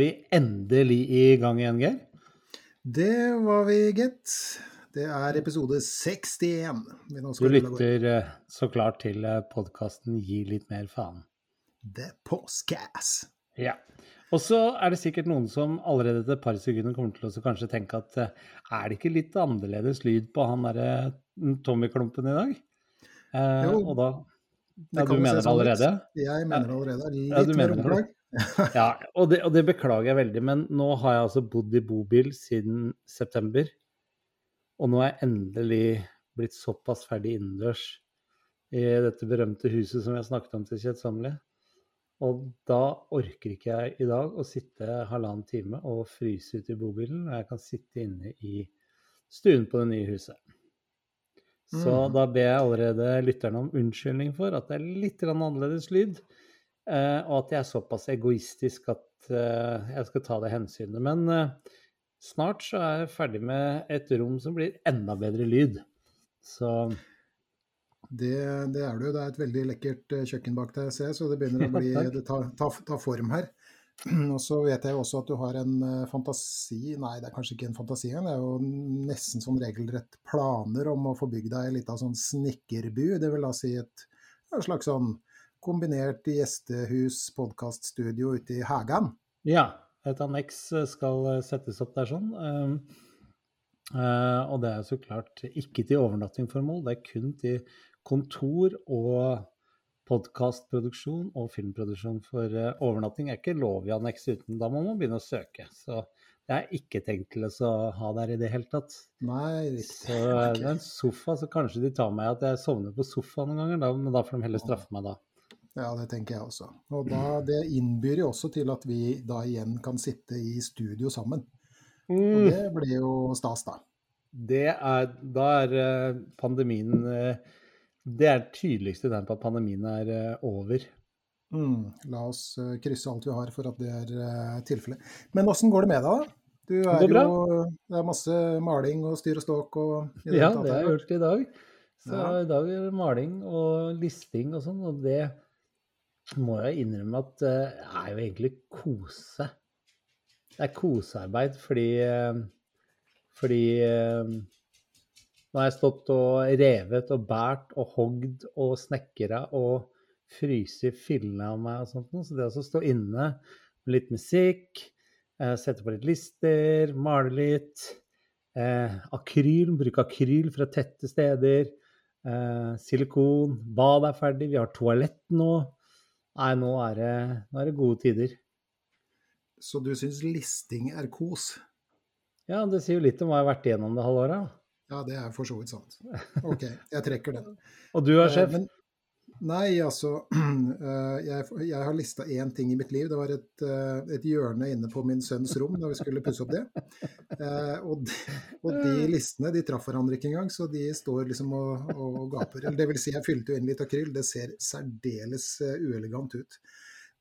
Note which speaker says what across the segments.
Speaker 1: Vi endelig i gang igjen, Geir.
Speaker 2: Det var vi, gitt. Det er episode 61.
Speaker 1: Du lytter eh, så klart til podkasten Gi litt mer faen.
Speaker 2: The Postcass.
Speaker 1: Ja. Og så er det sikkert noen som allerede etter et par sekunder kommer til å kanskje tenke at eh, er det ikke litt annerledes lyd på han derre Tommy-klumpen i dag? Eh,
Speaker 2: Jo,
Speaker 1: og da Ja, du mener det
Speaker 2: sånn
Speaker 1: allerede?
Speaker 2: Jeg mener det allerede. Litt
Speaker 1: Ja, du
Speaker 2: mer omklag.
Speaker 1: Ja, og det, og det beklager jeg veldig, men nå har jeg altså bodd i bobil siden september. Og nå er jeg endelig blitt såpass ferdig innendørs i dette berømte huset som jeg snakket om til kjedsommelig. Og da orker ikke jeg i dag å sitte halvannen time og fryse ute i bobilen, og jeg kan sitte inne i stuen på det nye huset. Så
Speaker 2: Mm.
Speaker 1: da ber jeg allerede lytterne om unnskyldning for at det er litt annerledes lyd. Eh, og at jeg er såpass egoistisk at eh, jeg skal ta det hensynet. Men eh, snart så er jeg ferdig med et rom som blir enda bedre lyd. Så
Speaker 2: Det, det er jo. Det er et veldig lekkert kjøkken bak deg, ser jeg, så det begynner å bli. Det tar ta, ta form her. Og så vet jeg jo også at du har en fantasi Nei, det er kanskje ikke en fantasi engang. Det er jo nesten sånn regelrett planer om å få bygd deg ei lita sånn snekkerbu. Det vil da si et, et slags sånn kombinert gjestehus, podkaststudio ute i hagen.
Speaker 1: ja, et anneks eh, skal eh, settes opp der sånn. Um, eh, og det er så klart ikke til overnattingformål, det er kun til kontor og podkastproduksjon og filmproduksjon. For overnatting er ikke lov i anneks uten, da må man begynne å søke. Så det er ikke tenkt til å så ha der i det hele tatt.
Speaker 2: Nei,
Speaker 1: Så
Speaker 2: riktig. Ok.
Speaker 1: det er en sofa, så kanskje de tar meg at jeg sovner på sofaen noen ganger, men da får de heller straffe meg da.
Speaker 2: Ja, det tenker jeg også. Og da, det innbyr jo også til at vi da igjen kan sitte i studio sammen. Og
Speaker 1: Mm.
Speaker 2: det blir jo stas, da.
Speaker 1: Det er, da er eh, pandemien eh, Det er det tydeligste tegn på at pandemien er eh, over.
Speaker 2: Mm, la oss krysse alt vi har for at det er tilfellet. Men åssen går det med deg, da? Du er
Speaker 1: det,
Speaker 2: jo Det er masse maling og styr og ståk og
Speaker 1: Ja, det har jeg gjort i dag. Så
Speaker 2: Ja.
Speaker 1: i dag er det maling og listing og sånn, og det må jeg innrømme at det er jo egentlig kose. Det er kosearbeid fordi eh, Fordi eh, nå har jeg stått og revet og båret og hogd og snekra og fryst fillene av meg og sånt noe. Så det å stå inne med litt musikk, eh, sette på litt lister, male litt eh, Akryl, bruke akryl fra tette steder. Eh, silikon. Bad er ferdig. Vi har toalett nå. Nei, nå er det, nå er det gode tider.
Speaker 2: Så du syns listing er kos?
Speaker 1: Ja, det sier jo litt om hva jeg har vært igjennom det halve året.
Speaker 2: Ja, det er for så vidt sant. OK, jeg trekker den.
Speaker 1: Og du er
Speaker 2: Eh,
Speaker 1: sjef?
Speaker 2: Men, nei, altså eh, jeg, jeg har lista én ting i mitt liv. Det var et, eh, et hjørne inne på min sønns rom da vi skulle pusse opp det. Eh, og, de, og de listene de traff hverandre ikke engang, så de står liksom og, og gaper. Eller det vil si, jeg fylte jo inn litt akryl. Det ser særdeles uelegant ut.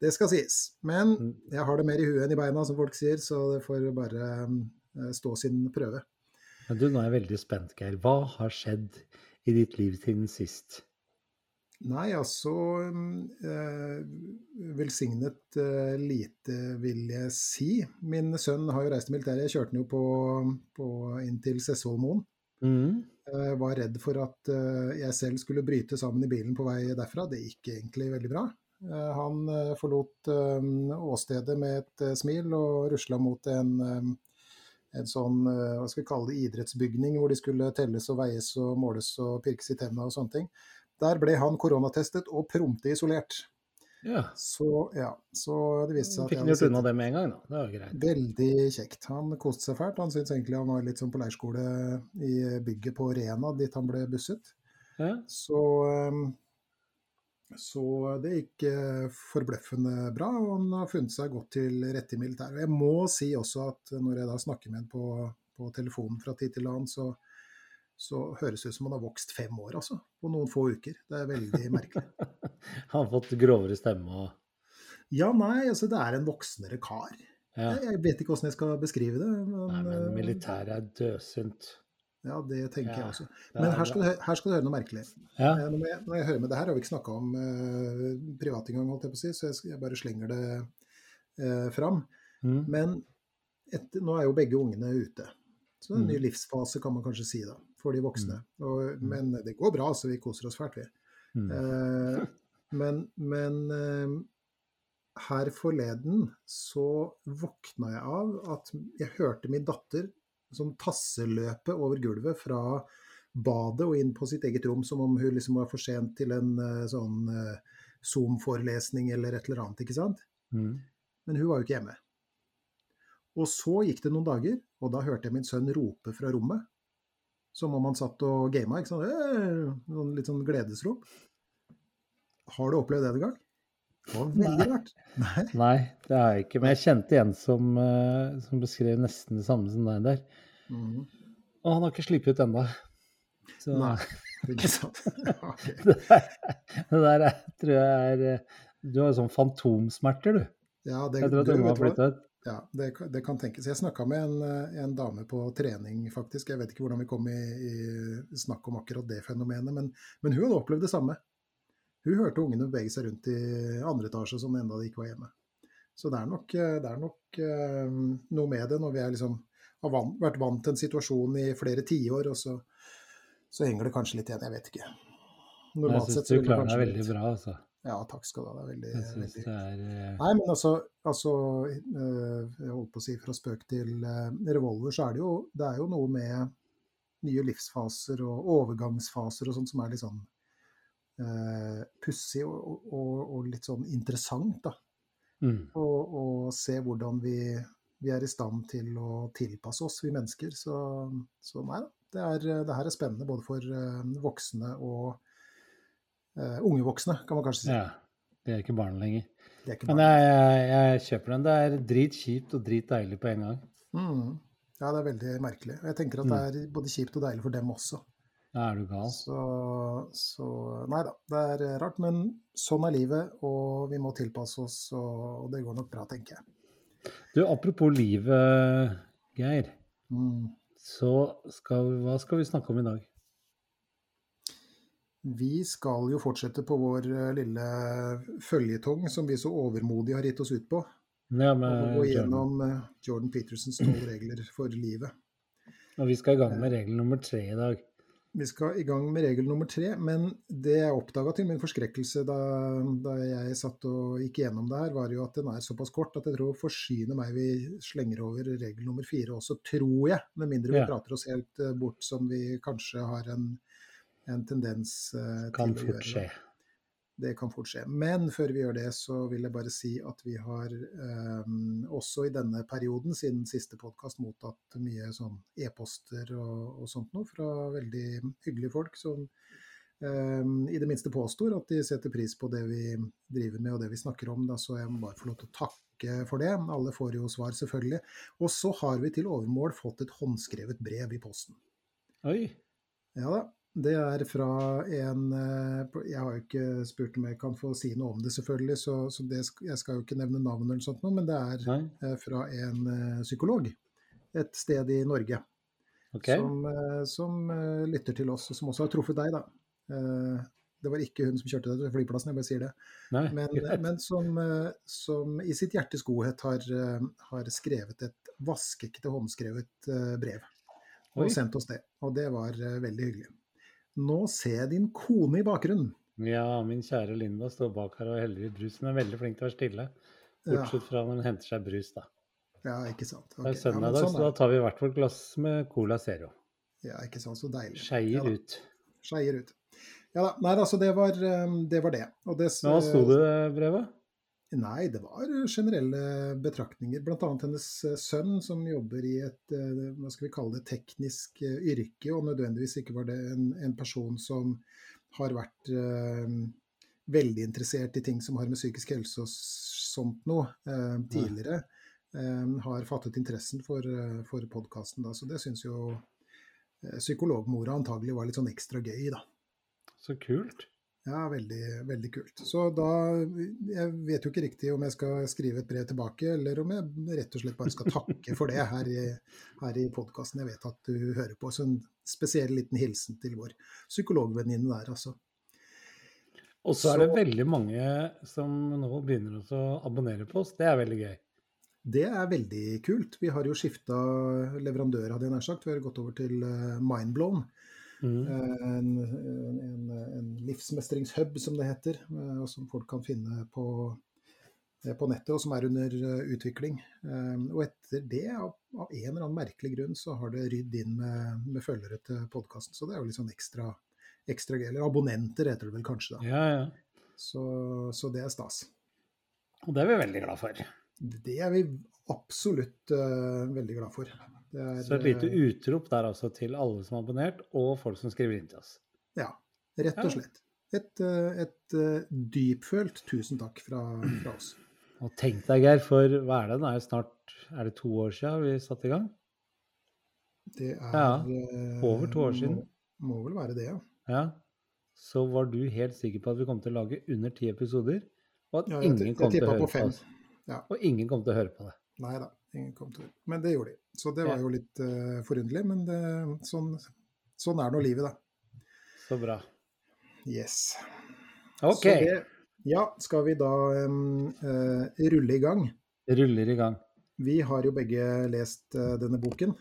Speaker 2: Det skal sies. Men
Speaker 1: Mm.
Speaker 2: jeg har det mer i huet enn i beina, som folk sier, så det får bare stå sin prøve.
Speaker 1: Men du, nå er jeg veldig spent, Geir. Hva har skjedd i ditt liv siden sist?
Speaker 2: Nei, altså eh, Velsignet eh, lite, vil jeg si. Min sønn har jo reist i militæret. Jeg kjørte han jo på, på inn til Sessvollmoen.
Speaker 1: Mm.
Speaker 2: Eh, var redd for at jeg selv skulle bryte sammen i bilen på vei derfra. Det gikk egentlig veldig bra. Han forlot åstedet med et smil og rusla mot en, en sånn hva skal vi kalle det, idrettsbygning hvor de skulle telles og veies og måles og pirkes i tenna og sånne ting. Der ble han koronatestet og prompte isolert.
Speaker 1: Ja.
Speaker 2: Så ja, så det viste seg at
Speaker 1: Fikk han gjort unna det med en gang, da. Det var greit.
Speaker 2: Veldig kjekt. Han koste seg fælt. Han syntes egentlig han var litt som på leirskole i bygget på Rena, dit han ble busset.
Speaker 1: Ja.
Speaker 2: Så, um, Så det gikk eh, forbløffende bra, og han har funnet seg godt til rette i militæret. Jeg må si også at når jeg da snakker med ham på, på telefonen fra tid til annen, så, så høres det ut som han har vokst fem år, altså. På noen få uker. Det er veldig merkelig.
Speaker 1: Han har fått grovere stemme og
Speaker 2: Ja, nei, altså det er en voksnere kar.
Speaker 1: ja.
Speaker 2: Jeg, jeg vet ikke hvordan jeg skal beskrive det. Men,
Speaker 1: Nei, men
Speaker 2: eh,
Speaker 1: militæret er dødsynt.
Speaker 2: Ja, det tenker
Speaker 1: Ja,
Speaker 2: jeg også. Men
Speaker 1: er
Speaker 2: her skal, du, her skal du høre noe merkelig.
Speaker 1: Ja.
Speaker 2: Eh, Når jeg, når jeg hører med det her, har vi ikke snakka om uh, privat engang, holdt jeg på å si, så jeg, jeg bare slenger det uh, fram.
Speaker 1: Mm.
Speaker 2: Men et, nå er jo begge ungene ute. Så det er en ny
Speaker 1: Mm.
Speaker 2: livsfase, kan man kanskje si, da, for de voksne. Og,
Speaker 1: Mm.
Speaker 2: men det går bra, så vi koser oss fælt, vi.
Speaker 1: Mm.
Speaker 2: Eh, men men eh, her forleden så våkna jeg av at jeg hørte min datter som tasseløpe over gulvet fra badet og inn på sitt eget rom, som om hun liksom var for sent til en eh, sånn eh, Zoom-forelesning eller et eller annet, ikke sant?
Speaker 1: Mm.
Speaker 2: Men hun var jo ikke hjemme. Og så gikk det noen dager, og da hørte jeg min sønn rope fra rommet. Som om han satt og gama, ikke sant? Litt sånn gledesrop. Har du opplevd det en gang? Det var veldig
Speaker 1: Nei.
Speaker 2: rart. Nei.
Speaker 1: Nei, det har jeg ikke. Men jeg kjente en som, eh, som beskrev nesten det samme som deg der.
Speaker 2: Mm.
Speaker 1: Og han har ikke sluppet ut ennå. Så
Speaker 2: Nei, ikke sant. Ok.
Speaker 1: det der, det der er, tror jeg er eh, Du har sånn fantomsmerter, du.
Speaker 2: Ja, det,
Speaker 1: tror at
Speaker 2: du,
Speaker 1: ungene har
Speaker 2: vet hva?
Speaker 1: flytta ut.
Speaker 2: Ja, det, det kan tenkes. Jeg snakka med en, eh, en dame på trening, faktisk. Jeg vet ikke hvordan vi kom i, i snakk om akkurat det fenomenet, men, men hun opplevd det samme. Hun hørte ungene bevege seg rundt i andre etasje sånn enda de ikke var hjemme. Så det er nok, eh, det er nok uh, noe med det når vi er liksom, har van, vært vant til en situasjon i flere tiår, og så, så henger det kanskje litt igjen. Jeg vet ikke.
Speaker 1: Men Jeg
Speaker 2: Normalt
Speaker 1: syns du klarer deg veldig bra, altså.
Speaker 2: Ja, takk skal du ha. Det er veldig,
Speaker 1: Jeg
Speaker 2: veldig
Speaker 1: det er eh,
Speaker 2: Nei, men altså, altså eh, Jeg holdt på å si fra spøk til eh, revolver, så er det jo, det er jo noe med nye livsfaser og overgangsfaser og sånt som er litt sånn uh, pussig og, og, og litt sånn interessant, da.
Speaker 1: mm.
Speaker 2: Og, og se hvordan vi, vi er i stand til å tilpasse oss, vi mennesker. Så, så nei da. Det, er, det her er spennende både for voksne og eh, unge voksne, kan man kanskje si.
Speaker 1: Ja. Det er ikke barn lenger.
Speaker 2: Er ikke
Speaker 1: Men jeg, jeg, jeg kjøper den. Det er dritkjipt og dritdeilig på en gang.
Speaker 2: Mm. Ja, det er veldig merkelig. Og jeg tenker at det er både kjipt og deilig for dem også.
Speaker 1: Da er du gal.
Speaker 2: Så, så nei da, det er eh, rart. Men sånn er livet, og vi må tilpasse oss, og det går nok bra, tenker jeg.
Speaker 1: Du, apropos livet, Geir.
Speaker 2: Mm.
Speaker 1: Så skal, hva skal vi snakke om i dag?
Speaker 2: Vi skal jo fortsette på vår eh, lille føljetong som vi så overmodig har gitt oss ut på.
Speaker 1: Ja,
Speaker 2: Og gå gjennom eh, Jordan Petersens tolv regler for livet.
Speaker 1: Og vi skal i gang med regel nummer tre i dag.
Speaker 2: Vi skal i gang med regel nummer tre, men det jeg oppdaga til min forskrekkelse da, da jeg satt og gikk gjennom det her, var jo at den er såpass kort at jeg tror forsyner meg vi slenger over regel nummer fire også, tror jeg. Med mindre vi
Speaker 1: Ja.
Speaker 2: prater oss helt eh, bort som vi kanskje har en, en tendens eh,
Speaker 1: Kan
Speaker 2: til å gjøre.
Speaker 1: skje.
Speaker 2: da. Det kan fort skje. Men før vi gjør det, så vil jeg bare si at vi har eh, også i denne perioden, siden siste podkast, mottatt mye sånn e-poster og, og sånt noe fra veldig hyggelige folk som eh, i det minste påstår at de setter pris på det vi driver med og det vi snakker om. Da, så jeg må bare få lov til å takke for det. Alle får jo svar, selvfølgelig. Og så har vi til overmål fått et håndskrevet brev i posten.
Speaker 1: Oi.
Speaker 2: Ja da. Det er fra en eh, Jeg har jo ikke spurt om jeg kan få si noe om det, selvfølgelig, så, så det, jeg skal jo ikke nevne navn eller sånt noe, men det er
Speaker 1: Nei.
Speaker 2: eh, fra en eh, psykolog et sted i Norge
Speaker 1: Okay.
Speaker 2: som, som lytter til oss, og som også har truffet deg, da. Det var ikke hun som kjørte deg til flyplassen, jeg bare sier det.
Speaker 1: Nei,
Speaker 2: Men, men som, som i sitt hjertes godhet har, har skrevet et vaskeekte håndskrevet brev. Og
Speaker 1: Oi.
Speaker 2: sendt oss det. Og det var veldig hyggelig. Nå ser jeg din kone i bakgrunnen.
Speaker 1: Ja, min kjære Linda står bak her og heller i brus. Hun er veldig flink til å være stille.
Speaker 2: Ja,
Speaker 1: Bortsett fra når hun henter seg brus, da.
Speaker 2: ja ikke sant.
Speaker 1: Det er
Speaker 2: ja,
Speaker 1: søndag i dag,
Speaker 2: sånn
Speaker 1: så da tar vi hvert vårt glass med Cola Zero.
Speaker 2: Ja, ikke sant. Så deilig.
Speaker 1: Skeier
Speaker 2: Ja
Speaker 1: ut.
Speaker 2: Skeier ut. Ja da. Nei da, så det var eh, det. Var det. Og det
Speaker 1: hva sto det i brevet?
Speaker 2: Nei, det var generelle betraktninger. Bl.a. hennes eh, sønn som jobber i et eh, hva skal vi kalle det, teknisk eh, yrke, og nødvendigvis ikke var det en, en person som har vært eh, veldig interessert i ting som har med psykisk helse og sånt noe eh, tidligere, eh, har fattet interessen for, eh, for podkasten. Så det syns jo eh, psykologmora antagelig var litt sånn ekstra gøy, da.
Speaker 1: Så kult.
Speaker 2: Ja, veldig, veldig kult. Så da Jeg vet jo ikke riktig om jeg skal skrive et brev tilbake, eller om jeg rett og slett bare skal takke for det her i, her i podkasten. Jeg vet at du hører på. Så en spesiell liten hilsen til vår psykologvenninne der, altså.
Speaker 1: Og så er det veldig mange som nå begynner å abonnere på oss. Det er veldig gøy.
Speaker 2: Det er veldig kult. Vi har jo skifta leverandør, hadde jeg nær sagt. Vi har gått over til eh, Mindblown. Mm. Eh, en, en, en, livsmestringshub, som det heter, eh, og som folk kan finne på, på nettet, og som er under utvikling. Og etter det, av, av en eller annen merkelig grunn, så har det rydd inn med, med følgere til podkasten. Så det er jo litt sånn ekstra ekstra. Eller abonnenter heter det vel kanskje, da.
Speaker 1: Ja, ja.
Speaker 2: Så, så, det er stas.
Speaker 1: Og det er vi veldig glad for.
Speaker 2: Det er vi absolutt uh, veldig glad for.
Speaker 1: Er, så et lite eh, utrop der altså til alle som har abonnert, og folk som skriver inn til oss.
Speaker 2: Ja, rett og slett. Et, eh, et, et dypfølt tusen takk fra, fra, oss.
Speaker 1: Og tenk deg, Geir, for hva er det? Det er snart er det to år siden vi satte i gang?
Speaker 2: Det er
Speaker 1: ja, Over to år siden.
Speaker 2: Må, må vel være det, ja
Speaker 1: ja, så var du helt sikker på at vi kom til å lage under ti episoder, og at
Speaker 2: ja,
Speaker 1: ingen kom til å høre
Speaker 2: på,
Speaker 1: på oss. Ja. Og ingen kom til å høre på det.
Speaker 2: Nei da, ingen kom til. Men det gjorde de. Så det var jo litt uh, forunderlig. Men det, sånn, sånn, er nå livet, da.
Speaker 1: Så bra.
Speaker 2: Yes.
Speaker 1: Ok. Det,
Speaker 2: ja, skal vi da um, uh, rulle i gang?
Speaker 1: Ruller i gang.
Speaker 2: Vi har jo begge lest uh, denne boken.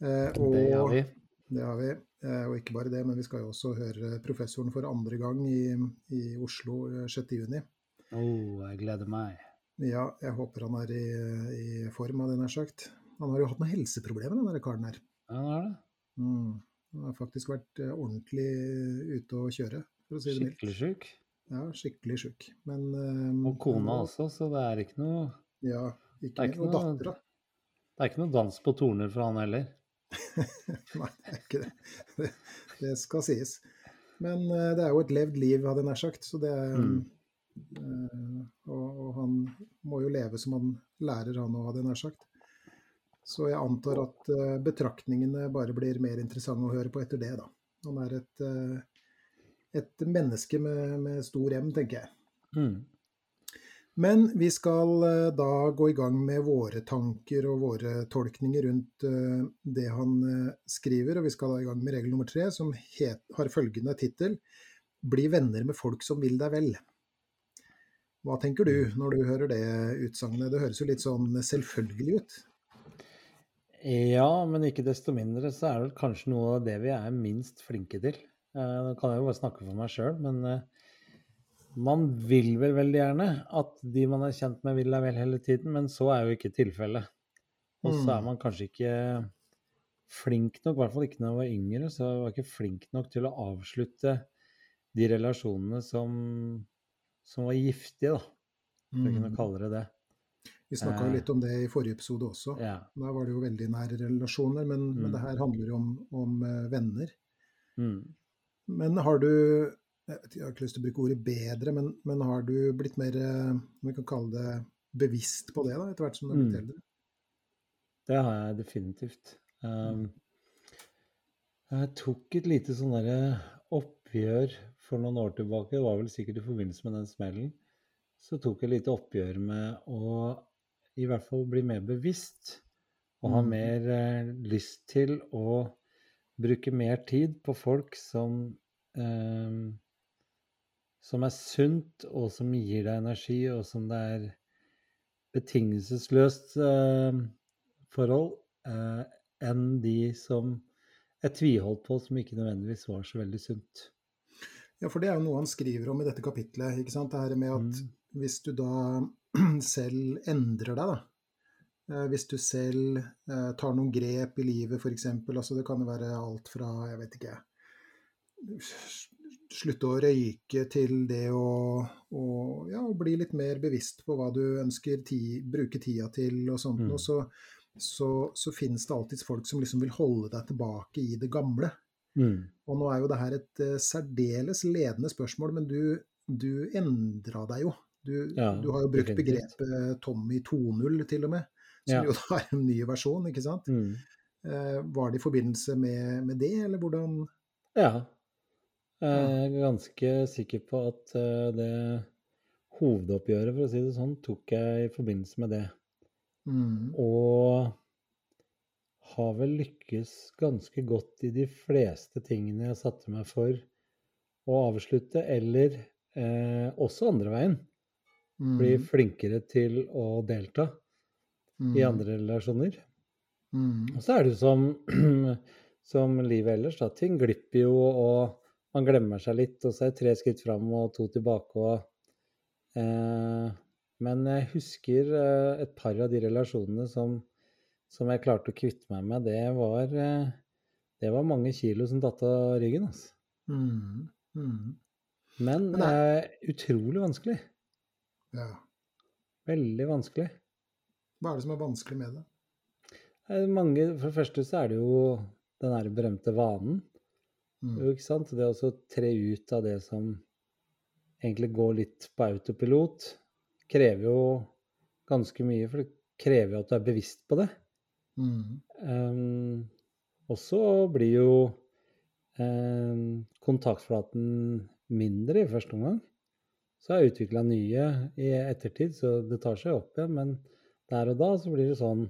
Speaker 1: og det har vi.
Speaker 2: Det har vi. Og ikke bare det, men vi skal jo også høre professoren for andre gang i, i Oslo 6.6.
Speaker 1: Eh, oh, jeg gleder meg.
Speaker 2: Ja, jeg håper han er i, i form, av det nær sagt. Han har jo hatt noen helseproblemer, den der karen her.
Speaker 1: Ja, han har det.
Speaker 2: Mm. Han har faktisk vært eh, ordentlig ute å kjøre, for å si det mildt.
Speaker 1: Skikkelig sjuk?
Speaker 2: Ja, skikkelig sjuk. Men
Speaker 1: um, Og kona også, så det er ikke noe
Speaker 2: Ja, ikke, ikke noe, og dattera.
Speaker 1: Det er ikke noe dans på torner for han heller?
Speaker 2: Nei, det er ikke det. det. det. skal sies. Men uh, det er jo et levd liv, hadde jeg nær sagt. Så det mm. Uh, og, og, han må jo leve som han lærer, han òg, hadde jeg nær sagt. Så jeg antar at uh, betraktningene bare blir mer interessante å høre på etter det, da. Han er et, et menneske med, med, stor M, tenker jeg.
Speaker 1: Mm.
Speaker 2: Men vi skal eh, da gå i gang med våre tanker og våre tolkninger rundt eh, det han eh, skriver. Og vi skal da i gang med regel nummer tre, som het, har følgende tittel Bli venner med folk som vil deg vel. Hva tenker du når du hører det utsagnet? Det høres jo litt sånn selvfølgelig ut?
Speaker 1: Ja, men ikke desto mindre så er det kanskje noe av det vi er minst flinke til. Nå kan jeg jo bare snakke for meg sjøl, men man vil vel veldig gjerne at de man er kjent med, vil deg vel hele tiden, men så er jo ikke tilfellet. Og så er mm. man kanskje ikke flink nok, i hvert fall ikke når jeg var yngre, så jeg var ikke flink nok til å avslutte de relasjonene som, som var giftige, da. For å kunne mm. kalle det det.
Speaker 2: Vi snakka jo litt om det i forrige episode også.
Speaker 1: Ja.
Speaker 2: Da var det jo veldig nære relasjoner, men, mm. men det her handler jo om, om eh, venner.
Speaker 1: Mm.
Speaker 2: Men har du jeg har ikke lyst til å bruke ordet bedre, men, men har du blitt mer eh, vi kan kalle det bevisst på det da, etter hvert som du har blitt mm. eldre?
Speaker 1: Det har jeg definitivt. Um, jeg tok et lite sånn derre oppgjør for noen år tilbake, det var vel sikkert i forbindelse med den smellen. Så tok jeg litt oppgjør med å i hvert fall bli mer bevisst og ha mm. mer eh, lyst til å bruke mer tid på folk som eh, som er sunt, og som gir deg energi, og som det er betingelsesløst eh, forhold, eh, enn de som jeg tviholdt på, som ikke nødvendigvis var så veldig sunt.
Speaker 2: Ja, for det er jo noe han skriver om i dette kapitlet. ikke sant? Det her med at mm. hvis du da selv endrer deg, da. Eh, hvis du selv eh, tar noen grep i livet, f.eks. Altså det kan jo være alt fra, jeg vet ikke slutte å røyke til det å, å, ja, bli litt mer bevisst på hva du ønsker ti, bruke tida til og sånt. Mm. Og så, så, så, finnes det alltids folk som liksom vil holde deg tilbake i det gamle.
Speaker 1: Mm.
Speaker 2: Og nå er jo det her et uh, særdeles ledende spørsmål, men du, du endra deg jo. Du,
Speaker 1: Ja,
Speaker 2: du har jo brukt begrepet Tommy 2.0 til og med, som
Speaker 1: Ja.
Speaker 2: jo da er en ny versjon, ikke sant?
Speaker 1: Mm.
Speaker 2: Eh, var det i forbindelse med, med det, eller hvordan
Speaker 1: Ja. Jeg er ganske sikker på at eh, det hovedoppgjøret, for å si det sånn, tok jeg i forbindelse med det.
Speaker 2: mm,
Speaker 1: Og har vel lykkes ganske godt i de fleste tingene jeg satte meg for å avslutte, eller eh, også andre veien. Bli
Speaker 2: mm,
Speaker 1: flinkere til å delta
Speaker 2: mm,
Speaker 1: i andre relasjoner.
Speaker 2: mm,
Speaker 1: Og så er det jo som, som livet ellers, da. Ting glipper jo, og man glemmer seg litt, og så er det tre skritt fram og to tilbake. Og, eh, men jeg husker eh, et par av de relasjonene som, som jeg klarte å kvitte meg med. Det var, eh, det var mange kilo som datt av ryggen. Altså.
Speaker 2: mm, mm.
Speaker 1: Men
Speaker 2: det
Speaker 1: er utrolig vanskelig.
Speaker 2: Ja.
Speaker 1: Veldig vanskelig.
Speaker 2: Hva er det som er vanskelig med det?
Speaker 1: Eh, Mange, for det første så er det jo den der berømte vanen.
Speaker 2: Mm,
Speaker 1: ikke sant? Det å tre ut av det som egentlig går litt på autopilot, krever jo ganske mye, for det krever jo at du er bevisst på det.
Speaker 2: Mm,
Speaker 1: Um, og så blir jo um, kontaktflaten mindre i første omgang. Så har jeg utvikla nye i ettertid, så det tar seg opp igjen. Men der og da så blir det sånn.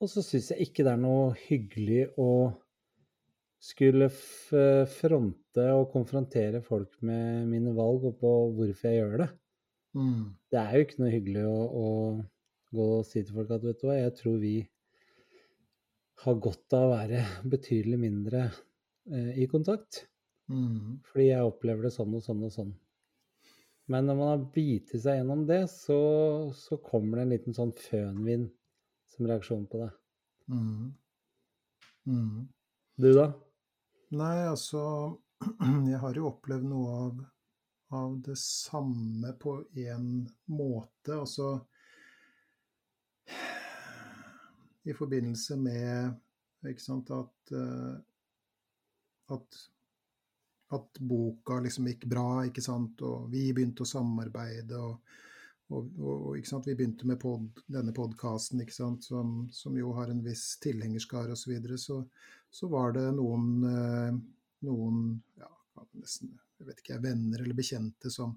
Speaker 1: Og så syns jeg ikke det er noe hyggelig å skulle fronte og konfrontere folk med mine valg og på hvorfor jeg gjør det.
Speaker 2: mm,
Speaker 1: Det er jo ikke noe hyggelig å, å gå og si til folk at vet du hva, jeg tror vi har godt av å være betydelig mindre eh, i kontakt.
Speaker 2: mm,
Speaker 1: Fordi jeg opplever det sånn og sånn og sånn. Men når man har bitt seg gjennom det, så, så kommer det en liten sånn fønvind som reaksjon på det.
Speaker 2: mm, mm.
Speaker 1: Du, da?
Speaker 2: Nei, altså Jeg har jo opplevd noe av, av det samme på en måte. Altså I forbindelse med sant, at, eh, at at boka liksom gikk bra, ikke sant, og vi begynte å samarbeide. og, og, og, sant, Vi begynte med pod, denne podkasten, som, som jo har en viss tilhengerskare osv. Så, videre, så så var det noen, eh, noen ja, nesten, jeg vet ikke, venner eller bekjente som,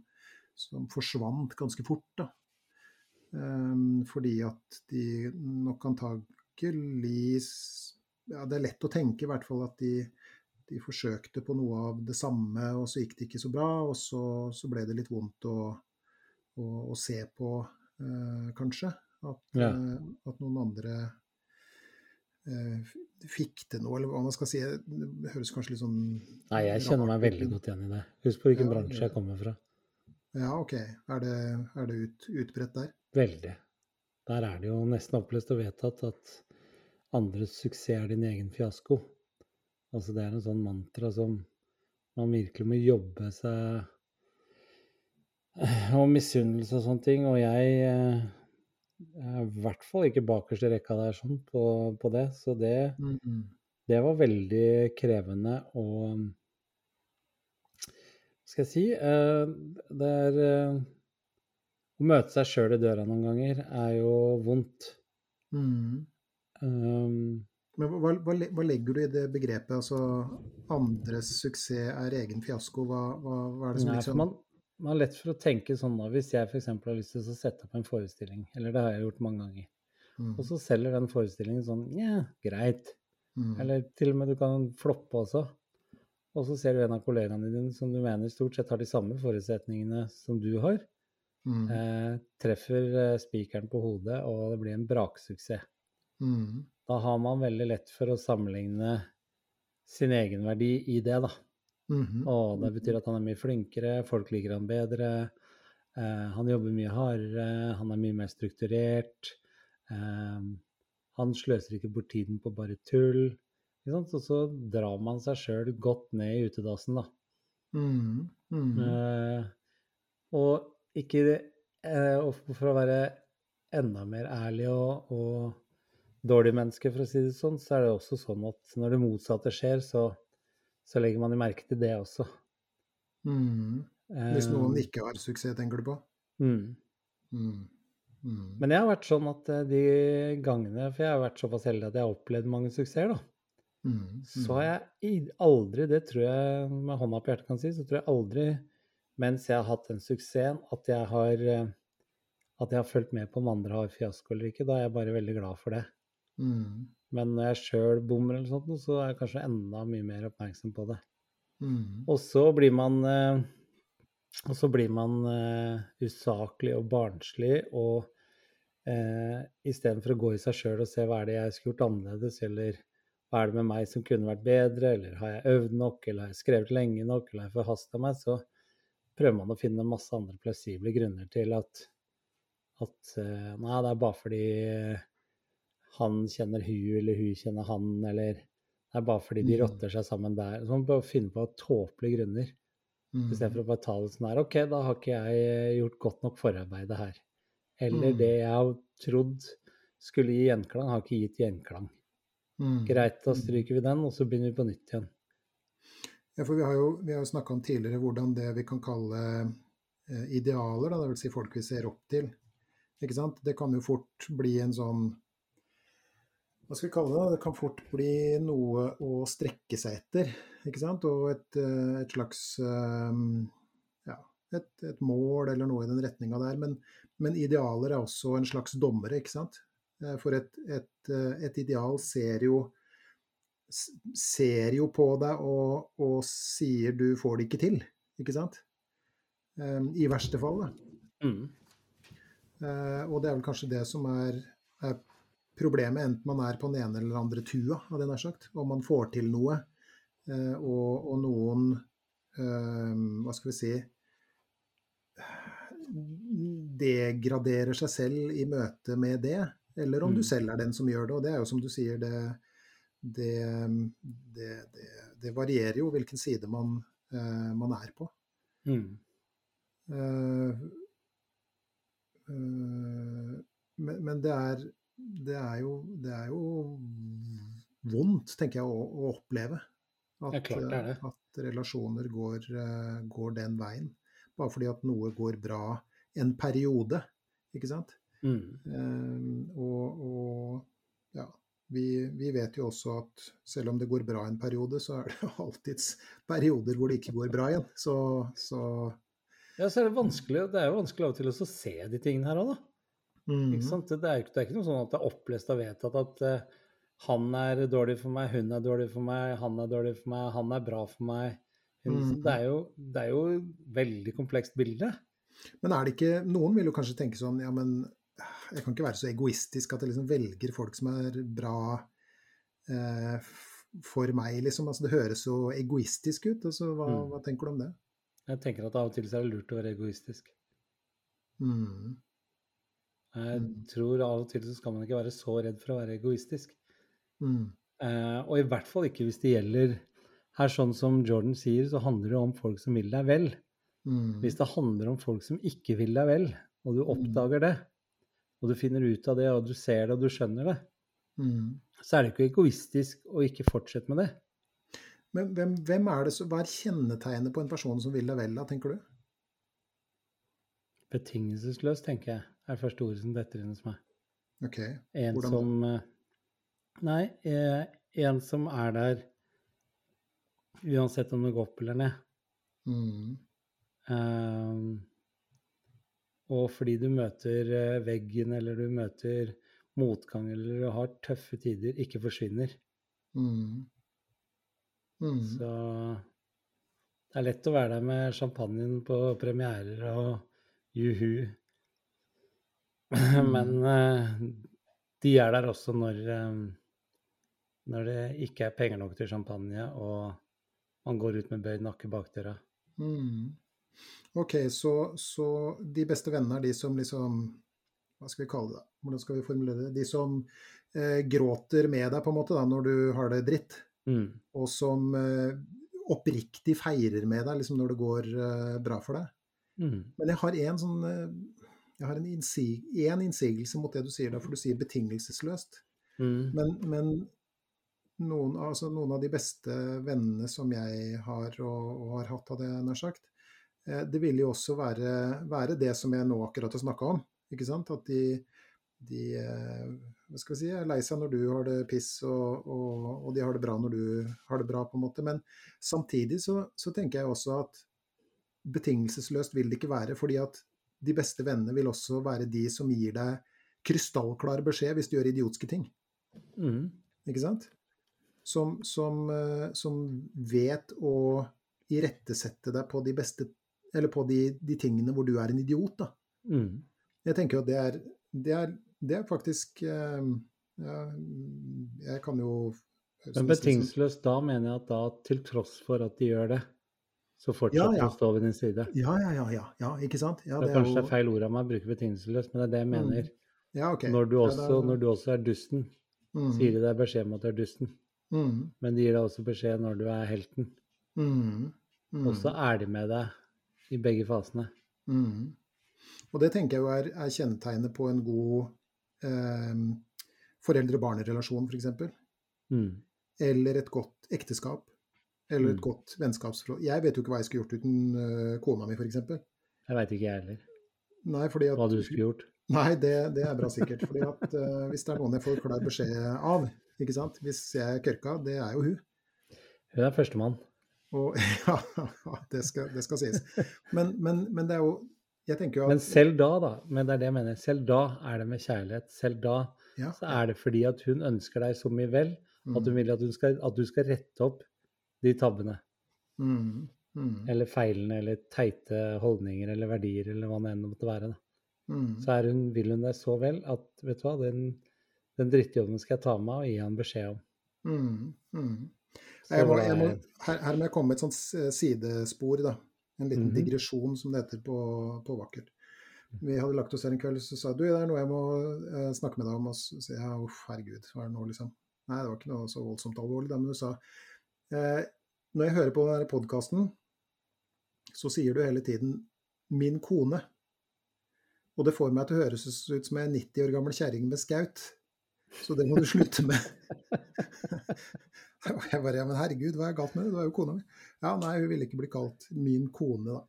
Speaker 2: som forsvant ganske fort. da. Um, fordi at de nok antagelig ja, Det er lett å tenke i hvert fall at de, de forsøkte på noe av det samme, og så gikk det ikke så bra. Og så, så ble det litt vondt å, å, å se på, eh, kanskje. At,
Speaker 1: Ja.
Speaker 2: uh, at noen andre eh, fikk det noe, eller hva man skal si. Det høres kanskje litt sånn
Speaker 1: Nei, jeg kjenner meg veldig godt igjen i det. Husk på hvilken
Speaker 2: Ja,
Speaker 1: bransje jeg kommer fra.
Speaker 2: Ja, OK. Er det, er det ut, utbredt der?
Speaker 1: Veldig. Der er det jo nesten opplest og vedtatt at andres suksess er din egen fiasko. Altså det er en sånn mantra som man virkelig må jobbe seg Og misunnelse og sånne ting. Og jeg eh, er i hvert fall ikke bakerst i rekka der sånn på, på det. Så det,
Speaker 2: Mm,
Speaker 1: det var veldig krevende å skal jeg si? eh, Det er eh, Å møte seg sjøl i døra noen ganger er jo vondt.
Speaker 2: mm.
Speaker 1: Um,
Speaker 2: Men hva, hva, hva legger du i det begrepet? Altså andres suksess er egen fiasko. Hva, hva, er det som
Speaker 1: nei,
Speaker 2: liksom
Speaker 1: man, man har lett for å tenke sånn da, hvis jeg f.eks. har lyst til å sette opp en forestilling, eller det har jeg gjort mange ganger,
Speaker 2: mm,
Speaker 1: og så selger den forestillingen sånn ja, greit,
Speaker 2: mm,
Speaker 1: eller til og med du kan floppe også. Og så ser du en av kollegaene dine som du mener stort sett har de samme forutsetningene som du har,
Speaker 2: mm,
Speaker 1: eh, treffer eh, spikeren på hodet, og det blir en braksuksess.
Speaker 2: mm,
Speaker 1: Da har man veldig lett for å sammenligne sin egenverdi i det, da.
Speaker 2: mhm,
Speaker 1: Og det betyr at han er mye flinkere, folk liker han bedre, eh, han jobber mye hardere, han er mye mer strukturert. Eh, han sløser ikke bort tiden på bare tull. Og så drar man seg sjøl godt ned i utedassen, da.
Speaker 2: mm, mm,
Speaker 1: Eh, og ikke eh, og For å være enda mer ærlig og, og dårlig menneske, for å si det sånn, så er det også sånn at når det motsatte skjer, så, så legger man jo merke til det også.
Speaker 2: Mm. Hvis noen
Speaker 1: Eh,
Speaker 2: ikke har suksess, tenker du på?
Speaker 1: mm.
Speaker 2: Mm. Mm.
Speaker 1: Men jeg har vært sånn at eh, de gangene For jeg har vært såpass heldig at jeg har opplevd mange suksesser, da.
Speaker 2: Mm.
Speaker 1: Så har jeg aldri, det tror jeg med hånda på hjertet kan si, så tror jeg aldri mens jeg har hatt den suksessen at jeg har eh, at jeg har fulgt med på om andre har fiasko eller ikke. Da er jeg bare veldig glad for det.
Speaker 2: Mm.
Speaker 1: Men når jeg sjøl bommer eller sånt, så er jeg kanskje enda mye mer oppmerksom på det.
Speaker 2: Mm.
Speaker 1: Og så blir man eh, og så blir man eh, usaklig og barnslig, og eh, istedenfor å gå i seg sjøl og se hva er det jeg skulle gjort annerledes, eller hva er det med meg som kunne vært bedre, eller har jeg øvd nok, eller har jeg skrevet lenge nok, eller har jeg forhasta meg, så prøver man å finne masse andre plausible grunner til at, at eh, Nei, det er bare fordi eh, han kjenner hun, eller hun kjenner han, eller det er bare fordi de
Speaker 2: Mm.
Speaker 1: rotter seg sammen der. Så man bare finne på tåpelige grunner.
Speaker 2: Mm.
Speaker 1: Istedenfor å bare ta det sånn her OK, da har ikke jeg eh, gjort godt nok forarbeidet her. Eller
Speaker 2: Mm.
Speaker 1: det jeg har trodd skulle gi gjenklang, har ikke gitt gjenklang.
Speaker 2: Mm.
Speaker 1: Greit, da stryker vi den, og så begynner vi på nytt igjen.
Speaker 2: Ja, for vi har jo, vi har jo snakka om tidligere hvordan det vi kan kalle eh, idealer, da, det vil si folk vi ser opp til, ikke sant? det kan jo fort bli en sånn Hva skal vi kalle det? da? Det kan fort bli noe å strekke seg etter, ikke sant? Og et, eh, et slags eh, ja, et, et mål eller noe i den retninga der. Men, men idealer er også en slags dommere, ikke sant? Eh, For et, et, eh, et ideal ser jo ser jo på deg og, og sier du får det ikke til, ikke sant? Um, I verste fall, da.
Speaker 1: Mm.
Speaker 2: Eh, og det er vel kanskje det som er, er problemet, enten man er på den ene eller den andre tua, hadde jeg nær sagt. Om man får til noe, og, og noen Hva skal vi si Degraderer seg selv i møte med det, eller om
Speaker 1: Mm.
Speaker 2: du selv er den som gjør det. Og det er jo som du sier, det, det, det, det, varierer jo hvilken side man, uh, man er på.
Speaker 1: Mm.
Speaker 2: Uh, uh, men, men det er, det er jo Det er jo vondt, tenker jeg, å, å oppleve. At,
Speaker 1: klart
Speaker 2: at relasjoner går, går den veien. Bare fordi at noe går bra en periode, ikke sant.
Speaker 1: Mm.
Speaker 2: Eh, og, og ja, vi, vi vet jo også at selv om det går bra en periode, så er det alltids perioder hvor det ikke går bra igjen. Så, så
Speaker 1: Ja, så er det vanskelig, det er jo vanskelig av og til å se de tingene her òg, da.
Speaker 2: mm,
Speaker 1: Ikke sant? Det, er, det er ikke noe sånn at det er opplest og vedtatt at uh, han er dårlig for meg, hun er dårlig for meg, han er dårlig for meg, han er bra for meg.
Speaker 2: Mm.
Speaker 1: det, er jo, det er jo veldig komplekst bilde.
Speaker 2: Men er det ikke Noen vil jo kanskje tenke sånn Ja, men jeg kan ikke være så egoistisk at jeg liksom velger folk som er bra eh, for meg, liksom. Altså, det høres så egoistisk ut. Altså, hva,
Speaker 1: Mm.
Speaker 2: hva tenker du om det?
Speaker 1: Jeg tenker at av og til så er det lurt å være egoistisk.
Speaker 2: Mm.
Speaker 1: Jeg
Speaker 2: Mm.
Speaker 1: tror av og til så skal man ikke være så redd for å være egoistisk.
Speaker 2: Mm.
Speaker 1: Eh, og i hvert fall ikke hvis det gjelder her, sånn som Jordan sier, så handler det om folk som vil deg vel.
Speaker 2: Mm.
Speaker 1: Hvis det handler om folk som ikke vil deg vel, og du oppdager det, og du finner ut av det, og du ser det, og du skjønner det,
Speaker 2: Mm.
Speaker 1: så er det ikke egoistisk å ikke fortsette med det.
Speaker 2: Men hvem, hvem er det hva er kjennetegnet på en person som vil deg vel, da, tenker du?
Speaker 1: Betingelsesløst, tenker jeg, er første ordet som detter inn hos meg.
Speaker 2: Ok.
Speaker 1: En
Speaker 2: Hvordan da?
Speaker 1: som eh, Nei, eh, en som er der uansett om det går opp eller ned.
Speaker 2: Mm.
Speaker 1: Ehm, og fordi du møter eh, veggen, eller du møter motgang, eller du har tøffe tider, ikke forsvinner.
Speaker 2: Mm. Mm.
Speaker 1: Så det er lett å være der med champagnen på premierer og juhu. Men eh, de er der også når, eh, når det ikke er penger nok til champagne, og man går ut med bøyd nakke bakdøra.
Speaker 2: Mm. Ok, så, så de beste vennene er de som liksom Hva skal vi kalle det? Hvordan skal vi formulere det? De som eh, gråter med deg på en måte da, når du har det dritt,
Speaker 1: Mm.
Speaker 2: og som eh, oppriktig feirer med deg liksom, når det går eh, bra for deg.
Speaker 1: Mm.
Speaker 2: Men jeg har en sånn eh, jeg har en, innsig, en innsigelse mot det du sier da, for du sier betingelsesløst.
Speaker 1: Mm.
Speaker 2: Men, men noen, altså noen, av de beste vennene som jeg har og, og har hatt, hadde jeg nær sagt, det vil jo også være, være, det som jeg nå akkurat har snakka om. ikke sant? At de, de eh, hva skal vi si, er lei seg når du har det piss, og, og, og, de har det bra når du har det bra, på en måte. Men samtidig så, så tenker jeg også at betingelsesløst vil det ikke være. fordi at de beste vennene vil også være de som gir deg krystallklar beskjed hvis du gjør idiotiske ting. Mm. Ikke sant? Som, som, eh, som, vet å irettesette deg på de beste Eller på de, de tingene hvor du er en idiot, da. Mm. Jeg tenker at det er, det er, det er faktisk eh, ja, Jeg kan jo
Speaker 1: Men betingelsesløst da mener jeg at da til tross for at de gjør det, så fortsetter ja, ja. å stå ved din side.
Speaker 2: Ja, ja, ja. ja, ja ikke sant? Ja,
Speaker 1: det, er kanskje det er feil ord av meg å bruke betingelsesløst, men det er det jeg mm. mener.
Speaker 2: Mm. Ja, okay.
Speaker 1: når, du også, da... når, du også, er dusten, mm. sier de deg beskjed om at du er dusten. Mm. Men de gir deg også beskjed når du er helten. Mm. mm. Og så er de med deg i begge fasene.
Speaker 2: Mm. Og det tenker jeg jo er, er kjennetegnet på en god eh, foreldre-barn-relasjon, f.eks. Mm. Eller et godt ekteskap. Eller et mm. godt vennskapsforhold. Jeg vet jo ikke hva jeg skulle gjort uten uh, kona mi, f.eks.
Speaker 1: Jeg veit ikke, jeg heller.
Speaker 2: Nei, fordi at,
Speaker 1: hva du skulle gjort?
Speaker 2: Nei, det, det er bra sikkert. fordi at uh, Hvis det er noen jeg får klar beskjed av, ikke sant? hvis jeg er kørka, det er jo hun.
Speaker 1: Hun er førstemann.
Speaker 2: Og, ja, det skal, det skal sies. Men, men, men, det er jo jeg tenker jo
Speaker 1: at, Men selv da, da. Men det er det jeg mener. Selv da er det med kjærlighet. Selv da ja, så er det fordi at hun ønsker deg så mye vel at hun mm. vil at, hun skal, at du skal rette opp de tabbene. Mm. Mm. Eller feilene, eller teite holdninger eller verdier, eller hva det enn måtte være. Mm. Så hun, vil hun deg så vel at vet du hva, den, den drittjobben skal jeg ta med og gi han beskjed om.
Speaker 2: Mm. Mm. Jeg må, jeg må, her, her, må jeg komme med et sånt sidespor, da. En liten -hmm. digresjon, som det heter på, på Vakkert. Vi hadde lagt oss her en kveld, så sa du det er noe jeg må uh, snakke med deg om. Og så sier jeg uff, herregud, hva er det nå, liksom? Nei, det var ikke noe så voldsomt alvorlig. Men du sa Eh, når jeg hører på denne podkasten, så sier du hele tiden 'min kone'. Og det får meg til å høres ut som er 90 år gammel kjerring med skaut. Så det må du slutte med. jeg bare Ja, men herregud, hva er galt med det? Du er jo kona mi. Ja, nei, hun ville ikke bli kalt min kone, da.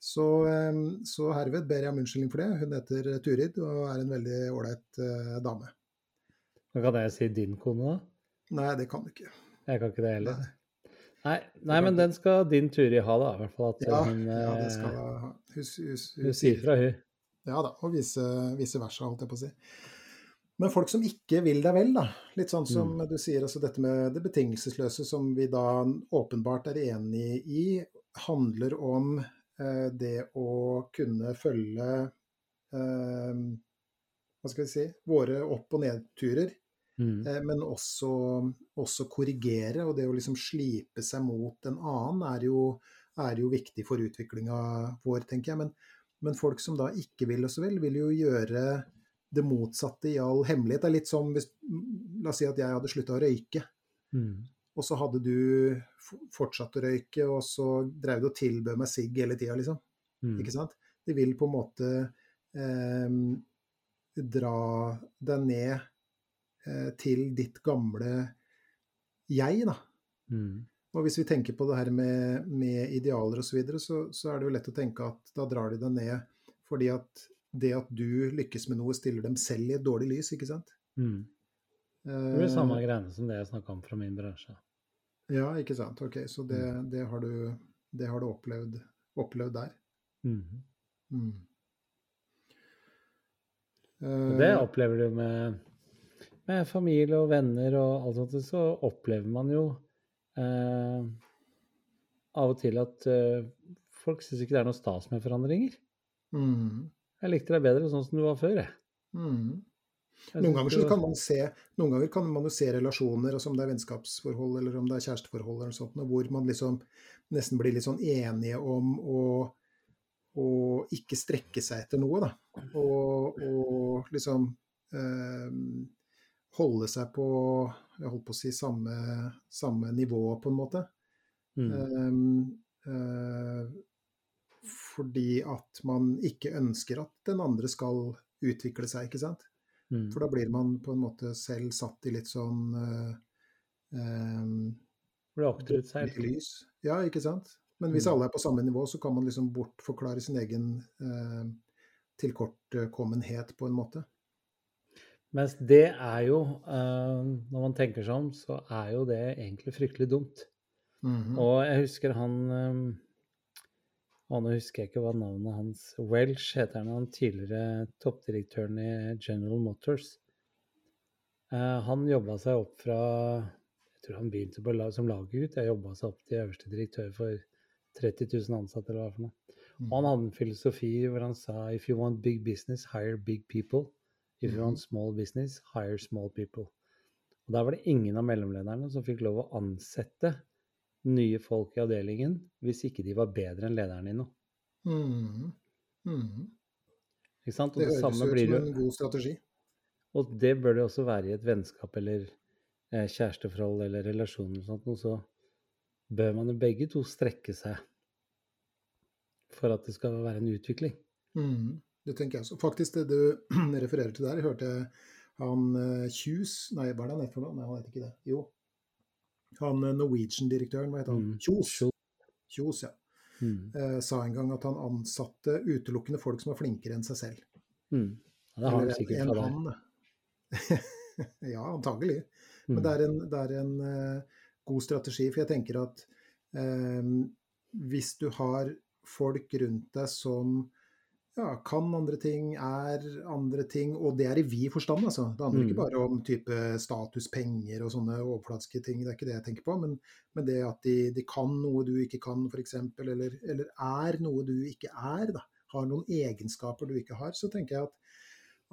Speaker 2: Så, eh, så, herved ber jeg om unnskyldning for det. Hun heter Turid og er en veldig ålreit uh, dame.
Speaker 1: Kan jeg si din kone, da?
Speaker 2: Nei, det kan du ikke.
Speaker 1: Jeg kan ikke det heller. Nei, nei, nei men den skal din Turi ha, da. I hvert fall at
Speaker 2: ja, hun, ja, det skal hun, Hun,
Speaker 1: hun, hun sier fra, hun.
Speaker 2: Ja da, og vice, vice versa, holdt jeg på å si. Men folk som ikke vil deg vel, da. Litt sånn som mm. du sier, altså dette med det betingelsesløse som vi da åpenbart er enig i, handler om eh, det å kunne følge eh, Hva skal vi si Våre opp- og nedturer Mm. Eh, men også, også, korrigere. Og det å liksom slipe seg mot en annen er jo, er jo viktig for utviklinga vår, tenker jeg. Men, men, folk som da ikke vil og så vel, vil jo gjøre det motsatte i all hemmelighet. Det er litt som hvis La oss si at jeg hadde slutta å røyke. Mm. Og så hadde du fortsatt å røyke, og så drev du og tilbød meg sigg hele tida, liksom. Mm. Ikke sant? Det vil på en måte eh, dra deg ned Eh, til ditt gamle jeg, da. Mm. Og hvis vi tenker på det her med, med idealer osv., så, videre, så så er det jo lett å tenke at da drar de deg ned fordi at det at du lykkes med noe, stiller dem selv i et dårlig lys, ikke sant? Mm.
Speaker 1: Det blir samme uh, greiene som det jeg snakka om fra min bransje.
Speaker 2: Ja, ikke sant. Ok, så det, mm. det har, du, det har du opplevd, opplevd der. Mm. Mm.
Speaker 1: Det opplever du med med familie og venner og alt sånt, så opplever man jo eh, av og til at eh, folk syns ikke det er noe stas med forandringer. Mm. Jeg likte deg bedre sånn som du var før, jeg. Mm.
Speaker 2: Noen ganger, så kan man se, noen ganger kan man jo se relasjoner, altså om det er vennskapsforhold eller om det er kjæresteforhold, eller sånt, hvor man liksom nesten blir litt sånn enige om å, å ikke strekke seg etter noe. Da. Og, og liksom øh, holde seg på jeg holdt på å si samme, samme nivå, på en måte. Mm. Um, uh, fordi at man ikke ønsker at den andre skal utvikle seg, ikke sant. Mm. For da blir man på en måte selv satt i litt sånn uh, um,
Speaker 1: Blir akterutseilt.
Speaker 2: lys. Ja, ikke sant. Men hvis
Speaker 1: Mm.
Speaker 2: alle er på samme nivå, så kan man liksom bortforklare sin egen uh, tilkortkommenhet på en måte.
Speaker 1: Mens det er jo, uh, når man tenker seg om, så er jo det egentlig fryktelig dumt.
Speaker 2: Mhm.
Speaker 1: Og jeg husker han eh, og Nå husker jeg ikke hva navnet hans Welsh heter han, han tidligere toppdirektøren i General Motors. Eh, han jobba seg opp fra Jeg tror han begynte på, som laggutt. Jeg jobba seg opp til øverste direktør for 30 000 ansatte, eller hva for noe. Og han hadde en filosofi hvor han sa If you want big business, hire big people. If you want small business, hire small people. Og Der var det ingen av mellomlederne som fikk lov å ansette nye folk i avdelingen hvis ikke de var bedre enn lederen i noe.
Speaker 2: Mm. Mm.
Speaker 1: Ikke sant? Og
Speaker 2: Det
Speaker 1: det,
Speaker 2: høres ut som en god strategi.
Speaker 1: Og det bør det også være i et vennskap eller eh, kjæresteforhold eller relasjon eller så bør man jo begge to strekke seg for at det skal være en utvikling.
Speaker 2: Mm. Det tenker jeg også. Faktisk, det du refererer til der, hørte jeg han eh, Kjus Nei, hva er det han heter? Nei, han heter ikke det. Jo. Han eh, Norwegian-direktøren, hva het han?
Speaker 1: Mm.
Speaker 2: Kjos.
Speaker 1: Kjos.
Speaker 2: Ja.
Speaker 1: Mm.
Speaker 2: Eh, sa en gang at han ansatte utelukkende folk som var flinkere enn seg selv.
Speaker 1: Mm. Ja, det har han sikkert
Speaker 2: en
Speaker 1: deg.
Speaker 2: ja, antagelig.
Speaker 1: Mm.
Speaker 2: Men det er en, det er en uh, god strategi, for jeg tenker at eh, hvis du har folk rundt deg som ja, kan andre ting, er andre ting, og det er i vid forstand, altså. Det handler ikke
Speaker 1: Mm.
Speaker 2: bare om type status, penger og sånne overfladiske ting, det er ikke det jeg tenker på, men, men det at de, de kan noe du ikke kan, f.eks., eller, eller er noe du ikke er, da. Har noen egenskaper du ikke har, så tenker jeg at,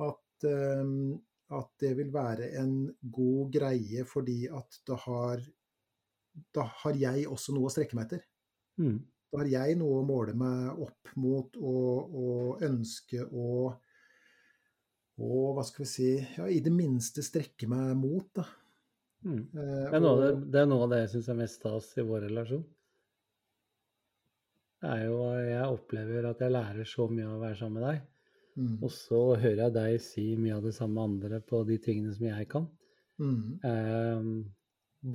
Speaker 2: at um, at det vil være en god greie fordi at da har, da har jeg også noe å strekke meg etter.
Speaker 1: Mm.
Speaker 2: Da har jeg noe å måle meg opp mot og, og ønske å og hva skal vi si ja, i det minste strekke meg mot. da.
Speaker 1: Mm.
Speaker 2: Eh,
Speaker 1: Det er noe det, er noe av det jeg syns er mest stas i vår relasjon. Det er jo Jeg opplever at jeg lærer så mye av å være sammen med deg.
Speaker 2: mm,
Speaker 1: Og så hører jeg deg si mye av det samme andre på de tingene som jeg kan.
Speaker 2: mm,
Speaker 1: Eh,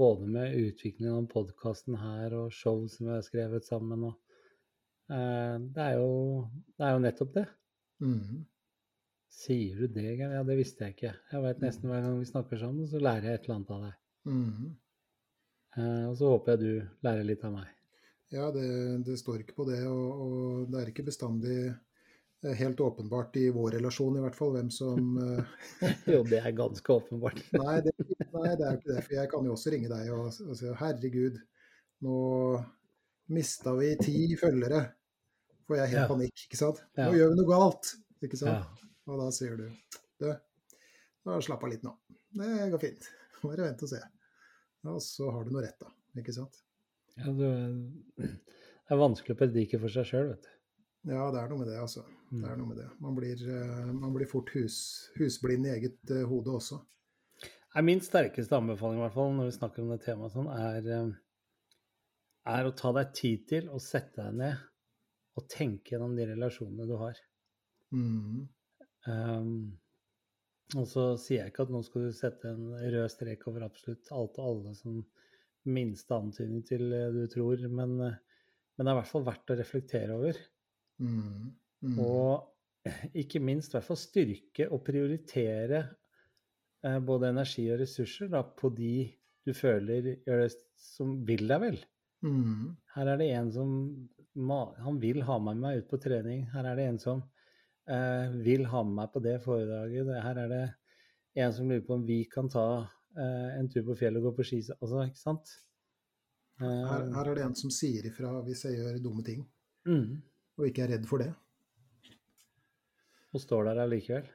Speaker 1: både med utviklingen av podkasten her og show som vi har skrevet sammen. Og, eh, det, er jo, det er jo nettopp det.
Speaker 2: mm,
Speaker 1: Sier du det, Geir? Ja, det visste jeg ikke. Jeg vet nesten hver gang vi snakker sammen, så lærer jeg et eller annet av deg.
Speaker 2: mm.
Speaker 1: Eh, og så håper jeg du lærer litt av meg.
Speaker 2: Ja, det, det står ikke på det, og, og det er ikke bestandig eh, helt åpenbart i vår relasjon i hvert fall hvem som
Speaker 1: Jo, det er ganske åpenbart.
Speaker 2: Nei det, nei, det er jo ikke det. For jeg kan jo også ringe deg og, og si herregud, nå mista vi ti følgere. Får jeg helt
Speaker 1: Ja.
Speaker 2: panikk, ikke sant. Nå
Speaker 1: Ja.
Speaker 2: gjør vi noe galt. Ikke sant.
Speaker 1: Ja.
Speaker 2: Og da sier du du, da slapp av litt nå. Det går fint. Bare vent og se. Og så har du noe rett, da. Ikke sant.
Speaker 1: Ja, du, det er vanskelig å predike for seg sjøl, vet du.
Speaker 2: Ja, det er noe med det, altså. Det
Speaker 1: Mm.
Speaker 2: er noe med det. Man blir, eh, man blir fort hus, husblind i eget eh, hode også.
Speaker 1: Nei, Min sterkeste anbefaling i hvert fall, når vi snakker om det temaet, sånn, er, eh, er å ta deg tid til å sette deg ned og tenke gjennom de relasjonene du har.
Speaker 2: Mm.
Speaker 1: Um, og så sier jeg ikke at nå skal du sette en rød strek over absolutt alt og alle som minste antydning til du tror, men, men det er i hvert fall verdt å reflektere over.
Speaker 2: Mm. Mm.
Speaker 1: Og ikke minst i hvert fall styrke og prioritere både energi og ressurser da, på de du føler gjør det som vil deg vel.
Speaker 2: Mm.
Speaker 1: Her er det en som Han vil ha med meg ut på trening. Her er det en som eh, vil ha med meg på det foredraget. Her er det en som lurer på om vi kan ta eh, en tur på fjellet og gå på ski. Altså, ikke sant? Eh,
Speaker 2: Her, her er det en som sier ifra hvis jeg gjør dumme ting,
Speaker 1: mm,
Speaker 2: og ikke er redd for det.
Speaker 1: og står der allikevel.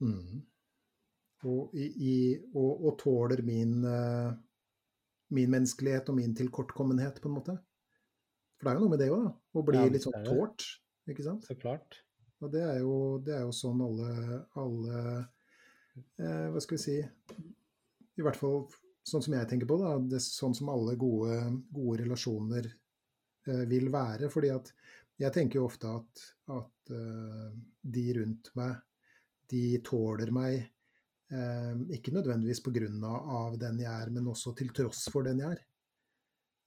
Speaker 2: Mm. Og, i, og, og tåler min, eh, min menneskelighet og min tilkortkommenhet, på en måte. For det er jo noe med det òg, da. Å bli
Speaker 1: Ja,
Speaker 2: litt sånn tålt, ikke sant.
Speaker 1: Så klart.
Speaker 2: Og det er jo, det er jo sånn alle, alle eh, Hva skal vi si I hvert fall sånn som jeg tenker på det, det er sånn som alle gode, gode relasjoner eh, vil være. fordi at jeg tenker jo ofte at, at eh, de rundt meg, de tåler meg ikke nødvendigvis pga. av den jeg er, men også til tross for den jeg er.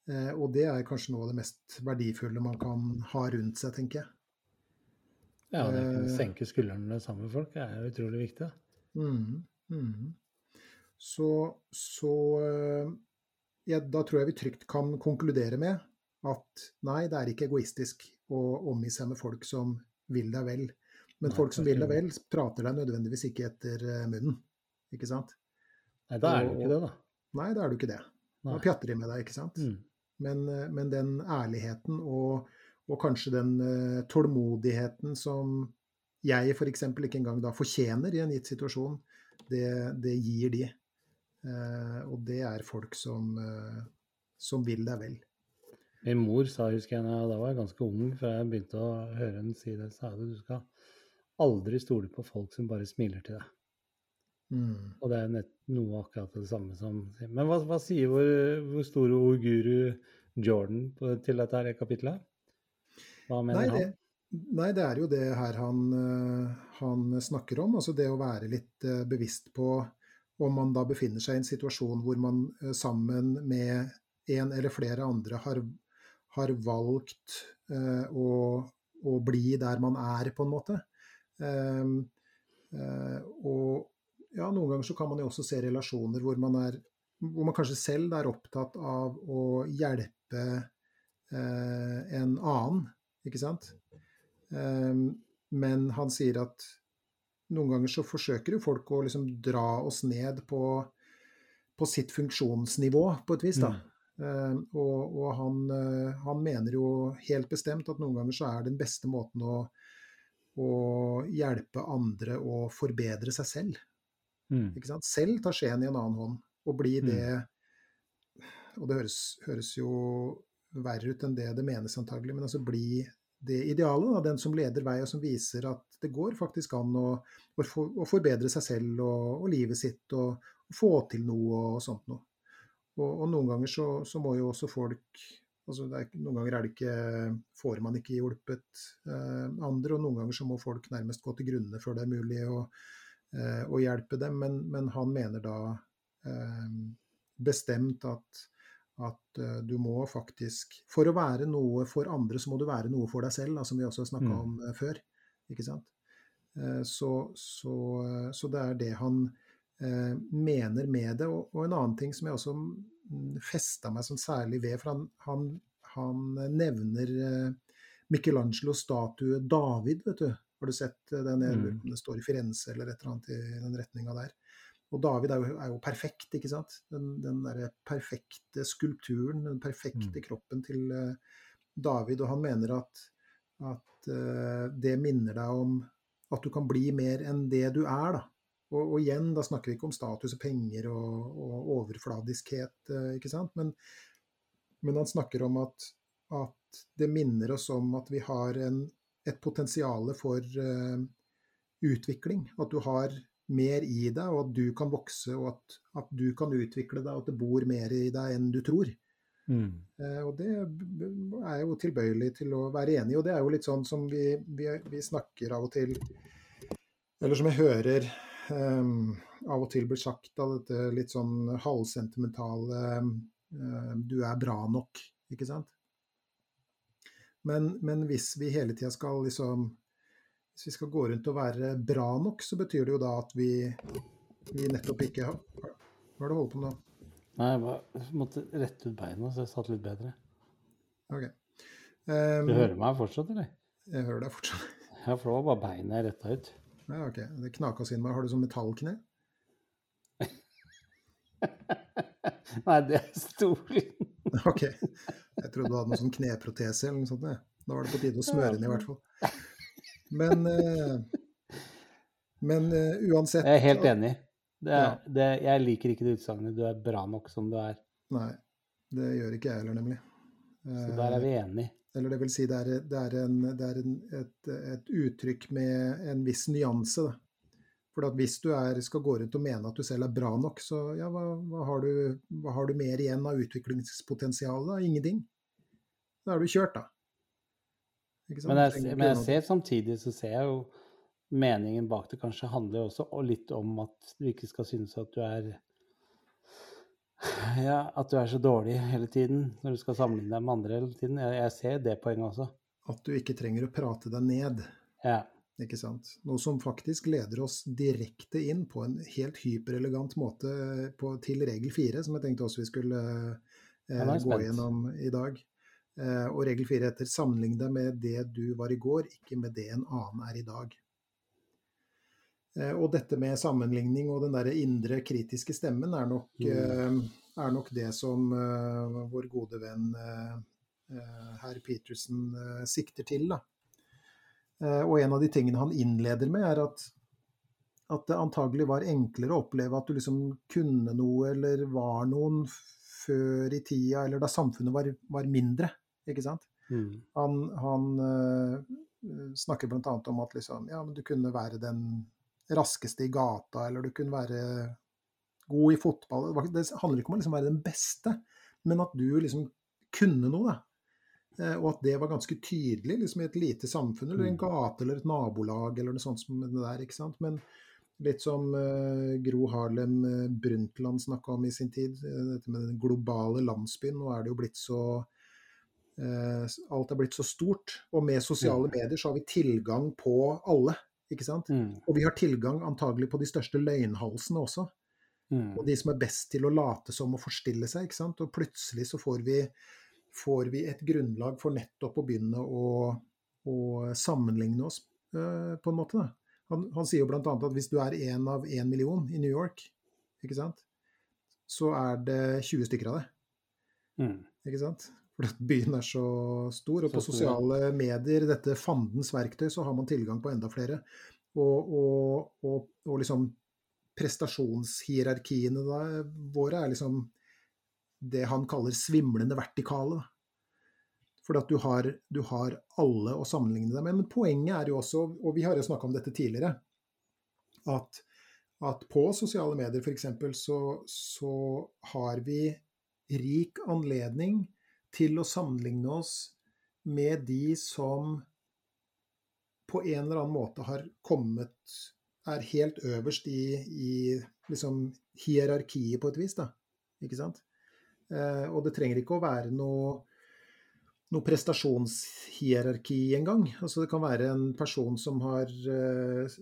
Speaker 2: Eh, og det er kanskje noe av det mest verdifulle man kan ha rundt seg, tenker jeg.
Speaker 1: Ja, det å
Speaker 2: Eh,
Speaker 1: senke skuldrene sammen med folk er jo utrolig viktig. Mm,
Speaker 2: mhm. Så, så eh, ja, da tror jeg vi trygt kan konkludere med at nei, det er ikke egoistisk å omgi seg med folk som vil deg vel. Men
Speaker 1: Nei,
Speaker 2: folk som vil deg vel, prater deg nødvendigvis ikke etter munnen. Ikke sant?
Speaker 1: Nei, da er
Speaker 2: du
Speaker 1: ikke det, da.
Speaker 2: Nei, da er du ikke det. Da pjatter de med deg, ikke sant?
Speaker 1: Mm.
Speaker 2: Men, eh, men den ærligheten og, og kanskje den uh, tålmodigheten som jeg f.eks. ikke engang da fortjener i en gitt situasjon, det, det gir de. Uh, og det er folk som, uh, som vil deg vel.
Speaker 1: Min mor sa, husker jeg, da var jeg ganske ung, før jeg begynte å høre henne si det, sa hun du skal aldri stole på folk som bare smiler til deg.
Speaker 2: Mm.
Speaker 1: Og det er nett, noe akkurat det samme som Men hva, hva sier vår, vår store guru Jordan på, til dette her kapitlet? Hva mener
Speaker 2: Nei,
Speaker 1: han?
Speaker 2: det, nei, det er jo det her han, eh, han snakker om. Altså det å være litt eh, bevisst på om man da befinner seg i en situasjon hvor man eh, sammen med en eller flere andre har, har valgt eh, å, å bli der man er, på en måte. Eh, eh, og ja, noen ganger så kan man jo også se relasjoner hvor man er hvor man kanskje selv er opptatt av å hjelpe eh, en annen, ikke sant? Eh, men han sier at noen ganger så forsøker jo folk å liksom dra oss ned på, på sitt funksjonsnivå, på et vis. da. Ehm, og og han, eh, han mener jo helt bestemt at noen ganger så er den beste måten å, å hjelpe andre å forbedre seg selv.
Speaker 1: Mm.
Speaker 2: Selv ta skjeen i en annen hånd og bli
Speaker 1: Mm.
Speaker 2: det Og det høres, høres jo verre ut enn det det menes antagelig, men altså bli det idealet, Da, den som leder vei, og som viser at det går faktisk an å, å, for, å forbedre seg selv og, og livet sitt og, og få til noe og sånt noe. Og, noen ganger så, så må jo også folk altså det er, Noen ganger er det ikke, får man ikke hjulpet eh, andre, og noen ganger så må folk nærmest gå til grunne før det er mulig å, eh, å hjelpe dem. Men, men han mener da eh, bestemt at, at eh, du må faktisk For å være noe for andre, så må du være noe for deg selv, da, som vi også har snakka
Speaker 1: Mm.
Speaker 2: om eh, før. Ikke sant? Eh, så, så, så det er det han eh, mener med det. Og, og en annen ting som jeg også festa meg som særlig ved, for han, han, han nevner eh, Michelangelos statue David, vet du. Har du sett eh, den? På om det står i Firenze eller et eller annet i den retninga der. Og David er jo, er jo perfekt, ikke sant? Den, den derre perfekte skulpturen, den perfekte
Speaker 1: Mm.
Speaker 2: kroppen til eh, David. Og han mener at, at eh, det minner deg om at du kan bli mer enn det du er, da. Og, og igjen, da snakker vi ikke om status og penger og, og overfladiskhet, ikke sant. Men, men han snakker om at, at det minner oss om at vi har en, et potensial for uh, utvikling. At du har mer i deg, og at du kan vokse, og at, at du kan utvikle deg, og at det bor mer i deg enn du tror.
Speaker 1: Mm.
Speaker 2: Eh, og det er jo tilbøyelig til å være enig i, og det er jo litt sånn som vi, vi, vi snakker av og til Eller som jeg hører um, av og til blir sagt av dette litt sånn halvsentimentale um, Du er bra nok, ikke sant? Men, men hvis vi hele tida skal liksom Hvis vi skal gå rundt og være bra nok, så betyr det jo da at vi, vi nettopp ikke har Hva er det du holder på med nå?
Speaker 1: Nei, jeg bare måtte rette ut beina, så jeg satt litt bedre.
Speaker 2: Ok.
Speaker 1: Du
Speaker 2: Um,
Speaker 1: hører meg fortsatt, eller?
Speaker 2: jeg hører deg fortsatt.
Speaker 1: Ja, for det var bare beina jeg retta ut.
Speaker 2: Ja, ok. Det knaka sin meg. Har du sånn metallkne?
Speaker 1: Nei, det er stolen.
Speaker 2: Ok. Jeg trodde du hadde noen sånn kneprotese eller noe sånt. Ja. Da var det på tide å smøre den i hvert fall. Men, eh, men eh, uansett
Speaker 1: Jeg er helt enig. Det er,
Speaker 2: Ja.
Speaker 1: det, jeg liker ikke det utsagnet 'du er bra nok som du er'.
Speaker 2: Nei, det gjør ikke jeg heller, nemlig.
Speaker 1: Så der er vi enige.
Speaker 2: Eller det vil si, det er, det er, en, det er en, et, et uttrykk med en viss nyanse. Da. For hvis du er, skal gå rundt og mene at du selv er bra nok, så ja, hva, hva, har, du, hva har du mer igjen av utviklingspotensial? da? Ingenting. Da er du kjørt, da.
Speaker 1: Men jeg, men jeg ser samtidig så ser jeg jo meningen bak det kanskje handler også litt om at du ikke skal synes at du er ja, at du er så dårlig hele tiden når du skal sammenligne deg med andre hele tiden. Jeg, jeg ser det poenget også.
Speaker 2: At du ikke trenger å prate deg ned.
Speaker 1: Ja.
Speaker 2: Ikke sant? Noe som faktisk leder oss direkte inn på en helt hyperelegant måte på, til regel fire, som jeg tenkte også vi skulle eh, gå gjennom i dag. Eh, og regel fire heter 'sammenlign deg med det du var i går, ikke med det en annen er i dag'. Eh, og dette med sammenligning og den der indre kritiske stemmen er nok, mm. Eh, er nok det som uh, vår gode venn uh, herr Petersen sikter til. Da. Og en av de tingene han innleder med, er at, at det antagelig var enklere å oppleve at du liksom kunne noe eller var noen før i tida, eller da samfunnet var, var mindre. Ikke sant? Mm. Han, han snakker bl.a. om at liksom, ja, du kunne være den raskeste i gata, eller du kunne være god i fotball. Det handler ikke om å liksom være den beste, men at du liksom kunne noe. da. Eh, og at det var ganske tydelig liksom i et lite samfunn, eller en mm. gate eller et nabolag eller noe sånt som det der. ikke sant? Men litt som uh, Gro Harlem uh, Brundtland snakka om i sin tid, uh, dette med den globale landsbyen. Nå er det jo blitt så Alt er blitt så stort. Og med sosiale medier så har vi tilgang på alle. Ikke sant? Mm. Og vi har tilgang antagelig på de største løgnhalsene også. Mm. Og de som er best til å late som og forstille seg. ikke sant? Og plutselig så får vi, får vi et grunnlag for nettopp å begynne å, å sammenligne oss uh, på en måte. Han, han sier jo bl.a. at hvis du er en av én million i New York, ikke sant? så er det 20 stykker av det. Mm. Ikke sant? For byen er så stor. Og på sosiale medier, dette fandens verktøy, så har man tilgang på enda flere. Og, og, og, og liksom prestasjonshierarkiene våre er liksom det han kaller svimlende vertikale. Fordi at du har, du har alle å sammenligne deg med. Men poenget er jo også, og vi har jo snakka om dette tidligere, at, at på sosiale medier f.eks. Så, så har vi rik anledning til å sammenligne oss med de som på en eller annen måte har kommet Er helt øverst i, i liksom hierarkiet, på et vis. da, ikke sant? Eh, og det trenger ikke å være noe, noe prestasjonshierarki engang. Altså, det kan være en person som har eh,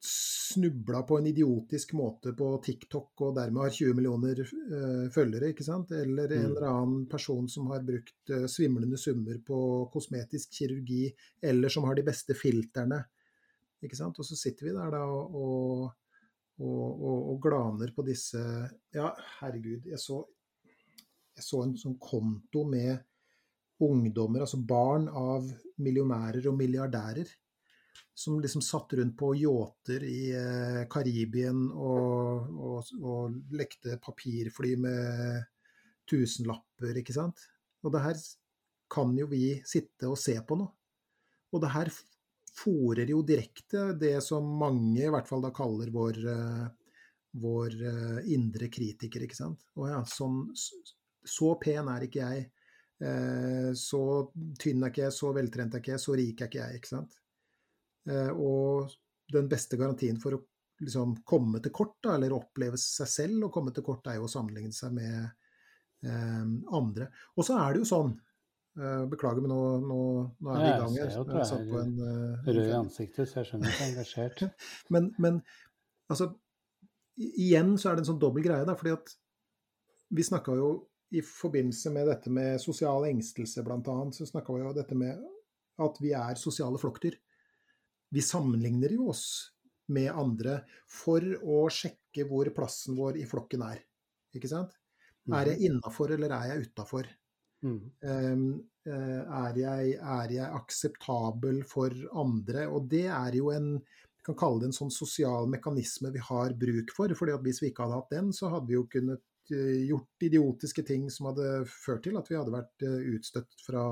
Speaker 2: snubla på en idiotisk måte på TikTok og dermed har 20 millioner uh, følgere, ikke sant? Eller en mm. eller annen person som har brukt svimlende summer på kosmetisk kirurgi, eller som har de beste filterne. Ikke sant? Og så sitter vi der da og, og, og, og glaner på disse Ja, herregud, jeg så, jeg så en sånn konto med ungdommer, altså barn av millionærer og milliardærer som liksom satt rundt på yachter i eh, Karibien og, og, og, lekte papirfly med tusenlapper, ikke sant. Og det her kan jo vi sitte og se på nå. Og det her fòrer jo direkte det som mange i hvert fall da kaller vår, uh, vår uh, indre kritiker, ikke sant. Å ja, sånn, så pen er ikke jeg. Uh, så tynn er ikke jeg, så veltrent er ikke jeg, så rik er ikke jeg, ikke sant. Eh, og den beste garantien for å liksom komme til kort, da, eller oppleve seg selv og komme til kort, er jo å sammenligne seg med eh, andre. Og så er det jo sånn eh, Beklager, men nå, nå, nå er vi i gang
Speaker 1: her. Jeg, jeg ser jo at du er rød i ansiktet, så jeg skjønner du er engasjert.
Speaker 2: men, men altså Igjen så er det en sånn dobbel greie, da, fordi at vi snakka jo i forbindelse med dette med sosial engstelse, bl.a., så snakka vi jo dette med at vi er sosiale flokkdyr vi sammenligner jo oss med andre for å sjekke hvor plassen vår i flokken er. Ikke sant? Er jeg mhm. innafor, eller er jeg utafor? Mm. Um, er, jeg, er, jeg, akseptabel for andre? Og det er jo en vi kan kalle det en sånn sosial mekanisme vi har bruk for. fordi at Hvis vi ikke hadde hatt den, så hadde vi jo kunnet gjort idiotiske ting som hadde ført til at vi hadde vært uh, utstøtt fra,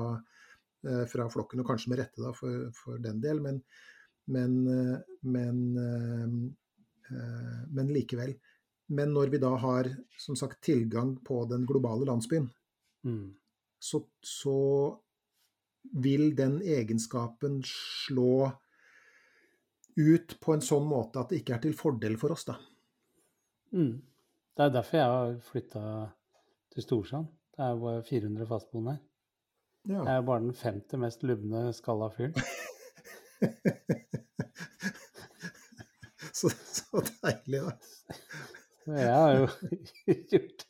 Speaker 2: uh, fra, flokken, og kanskje med rette da, for, for den del. Men, men, eh, men, eh, eh, men, likevel. Men når vi da har som sagt tilgang på den globale landsbyen, mm. så, så, vil den egenskapen slå ut på en sånn måte at det ikke er til fordel for oss, da.
Speaker 1: Mm. Det er derfor jeg har flytta til Storsand. Det er jo bare 400 fastboende her.
Speaker 2: Ja.
Speaker 1: Jeg er bare den femte mest lubne skalla fyren.
Speaker 2: så, så deilig, da.
Speaker 1: Jeg har jo gjort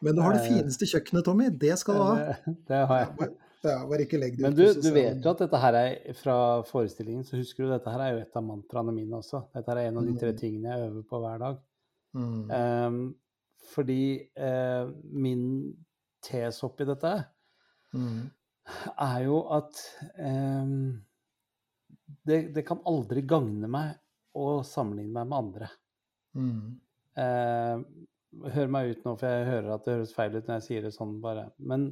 Speaker 2: Men du har det
Speaker 1: Eh,
Speaker 2: fineste kjøkkenet, Tommy. Det skal du ha.
Speaker 1: det, det har jeg.
Speaker 2: Ja, bare ikke legg det
Speaker 1: Men du, du vet jo at dette her er fra forestillingen, så husker du dette her er jo et av mantraene mine også. Dette er en av de tre
Speaker 2: Mm.
Speaker 1: tingene jeg øver på hver dag.
Speaker 2: Mm.
Speaker 1: Ehm, fordi eh, min tes oppi dette
Speaker 2: Mm.
Speaker 1: er jo at ehm, det, det kan aldri gagne meg å sammenligne meg med andre.
Speaker 2: Mm.
Speaker 1: Eh, hør meg ut nå, for jeg hører at det høres feil ut når jeg sier det sånn bare. Men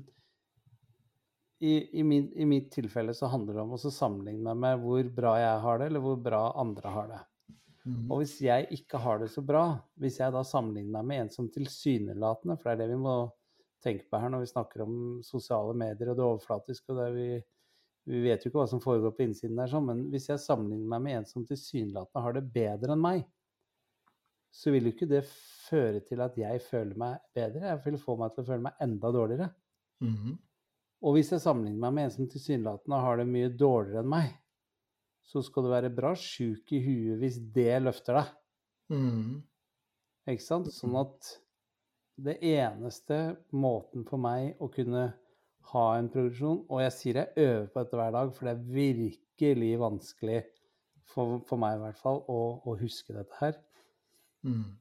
Speaker 1: i, i, min, i mitt tilfelle så handler det om å sammenligne meg med hvor bra jeg har det, eller hvor bra andre har det.
Speaker 2: Mm.
Speaker 1: Og hvis jeg ikke har det så bra, hvis jeg da sammenligner meg med en som tilsynelatende, for det er det vi må tenke på her når vi snakker om sosiale medier og det overflatiske, og det vi, vi vet jo ikke hva som foregår på innsiden der, sånn, men hvis jeg sammenligner meg med en som tilsynelatende har det bedre enn meg, så vil jo ikke det føre til at jeg føler meg bedre, jeg vil få meg til å føle meg enda dårligere.
Speaker 2: Mm.
Speaker 1: Og hvis jeg sammenligner meg med en som tilsynelatende har det mye dårligere enn meg, så skal du være bra sjuk i huet hvis det løfter deg.
Speaker 2: Mm.
Speaker 1: Ikke sant? Sånn at det eneste måten for meg å kunne ha en progresjon Og jeg sier jeg øver på dette hver dag, for det er virkelig vanskelig for, for meg i hvert fall å, å huske dette her.
Speaker 2: Mm.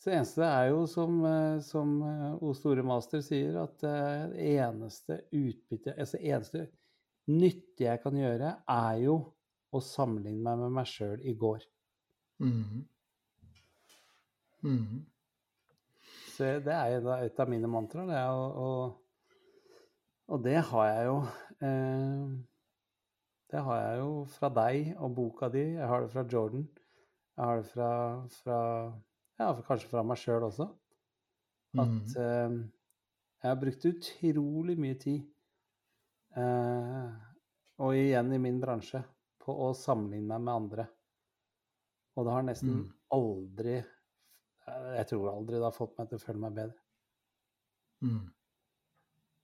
Speaker 1: Så det eneste er jo, som, eh, som eh, O store master sier, at eh, det eneste utbytte Altså eneste nyttige jeg kan gjøre, er jo å sammenligne meg med meg sjøl i går.
Speaker 2: Mm. Mm.
Speaker 1: Så det er et av mine mantraer. Det Og, å, og det har jeg jo eh, Det har jeg jo fra deg og boka di. Jeg har det fra Jordan. Jeg har det fra, fra Ja, kanskje fra meg sjøl også. At eh, jeg har brukt utrolig mye tid, eh, og igjen i min bransje, på å sammenligne meg med andre. Og det har nesten
Speaker 2: Mm.
Speaker 1: aldri eh, Jeg tror aldri det har fått meg til å føle meg bedre.
Speaker 2: Mm.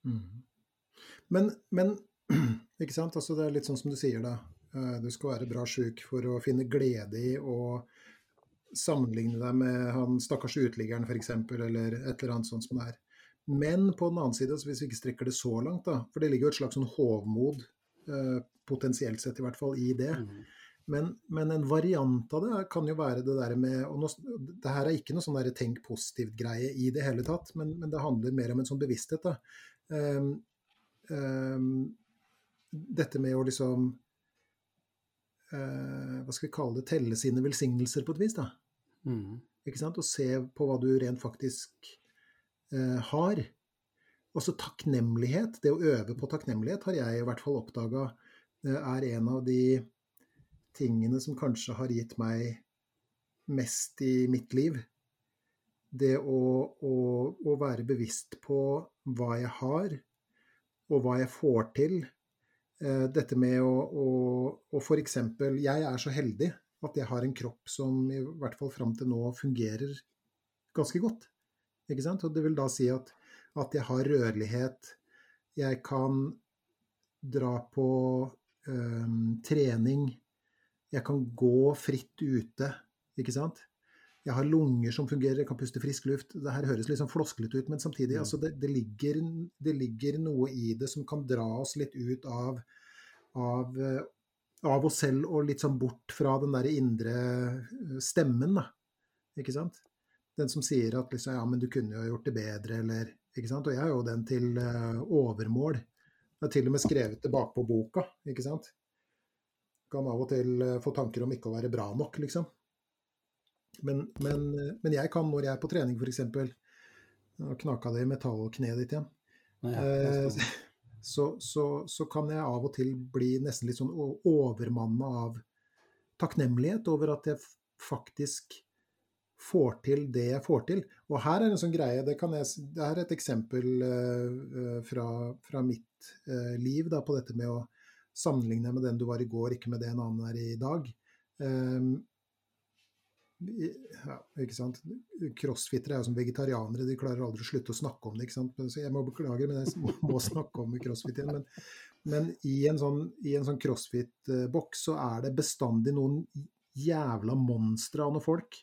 Speaker 2: Mm. Men, men ikke sant? Altså, det er litt sånn som du sier, da. Eh, Du skal være bra sjuk for å finne glede i å sammenligne deg med han stakkars uteliggeren f.eks., eller et eller annet sånt som det er. Men på den annen side, altså hvis vi ikke strekker det så langt, da, for det ligger jo et slags sånn hovmod, eh, potensielt sett i hvert fall, i det.
Speaker 1: Mm.
Speaker 2: Men, men en variant av det kan jo være det der med og nå, Det her er ikke noe sånn der tenk positivt-greie i det hele tatt, men, men det handler mer om en sånn bevissthet. da. Um, um, dette med å liksom uh, Hva skal vi kalle det? Telle sine velsignelser på et vis. da.
Speaker 1: Mm.
Speaker 2: Ikke sant? Og se på hva du rent faktisk uh, har. Også takknemlighet. Det å øve på takknemlighet har jeg i hvert fall oppdaga er en av de tingene som kanskje har gitt meg mest i mitt liv. Det å, å, å være bevisst på hva jeg har, og hva jeg får til. Eh, Dette med å, å, å f.eks. Jeg er så heldig at jeg har en kropp som i hvert fall fram til nå fungerer ganske godt. Ikke sant? Og det vil da si at, at jeg har rørlighet. Jeg kan dra på trening. Jeg kan gå fritt ute, ikke sant. Jeg har lunger som fungerer, jeg kan puste frisk luft. Det her høres litt sånn flosklete ut, men samtidig altså det, det, ligger, det ligger noe i det som kan dra oss litt ut av, av, eh, av oss selv og litt sånn bort fra den der indre eh, stemmen, da. Ikke sant? Den som sier at liksom, ja, men du kunne jo gjort det bedre, eller Ikke sant? Og jeg er jo den til eh, overmål. Jeg har til og med skrevet det bakpå boka, ikke sant. Kan av og til eh, få tanker om ikke å være bra nok, liksom. Men, men, eh, men jeg kan når jeg er på trening, f.eks. Nå knaka det i metallkneet ditt igjen.
Speaker 1: Ja, det er
Speaker 2: Eh, så, så, så kan jeg av og til bli nesten litt sånn overmanna av takknemlighet over at jeg faktisk får til det jeg får til. Og her er en sånn greie, det, jeg, det er et eksempel eh, fra, fra mitt uh, liv da, på dette med å sammenligne med den du var i går, ikke med det en annen er i dag. Um, ja, ikke sant? Crossfittere er jo som vegetarianere, de klarer aldri å slutte å snakke om det. ikke sant? Så jeg må beklage, men jeg må, snakke om crossfit igjen. Men, men i en sånn, sånn crossfit-boks så er det bestandig noen jævla monstre av noen folk?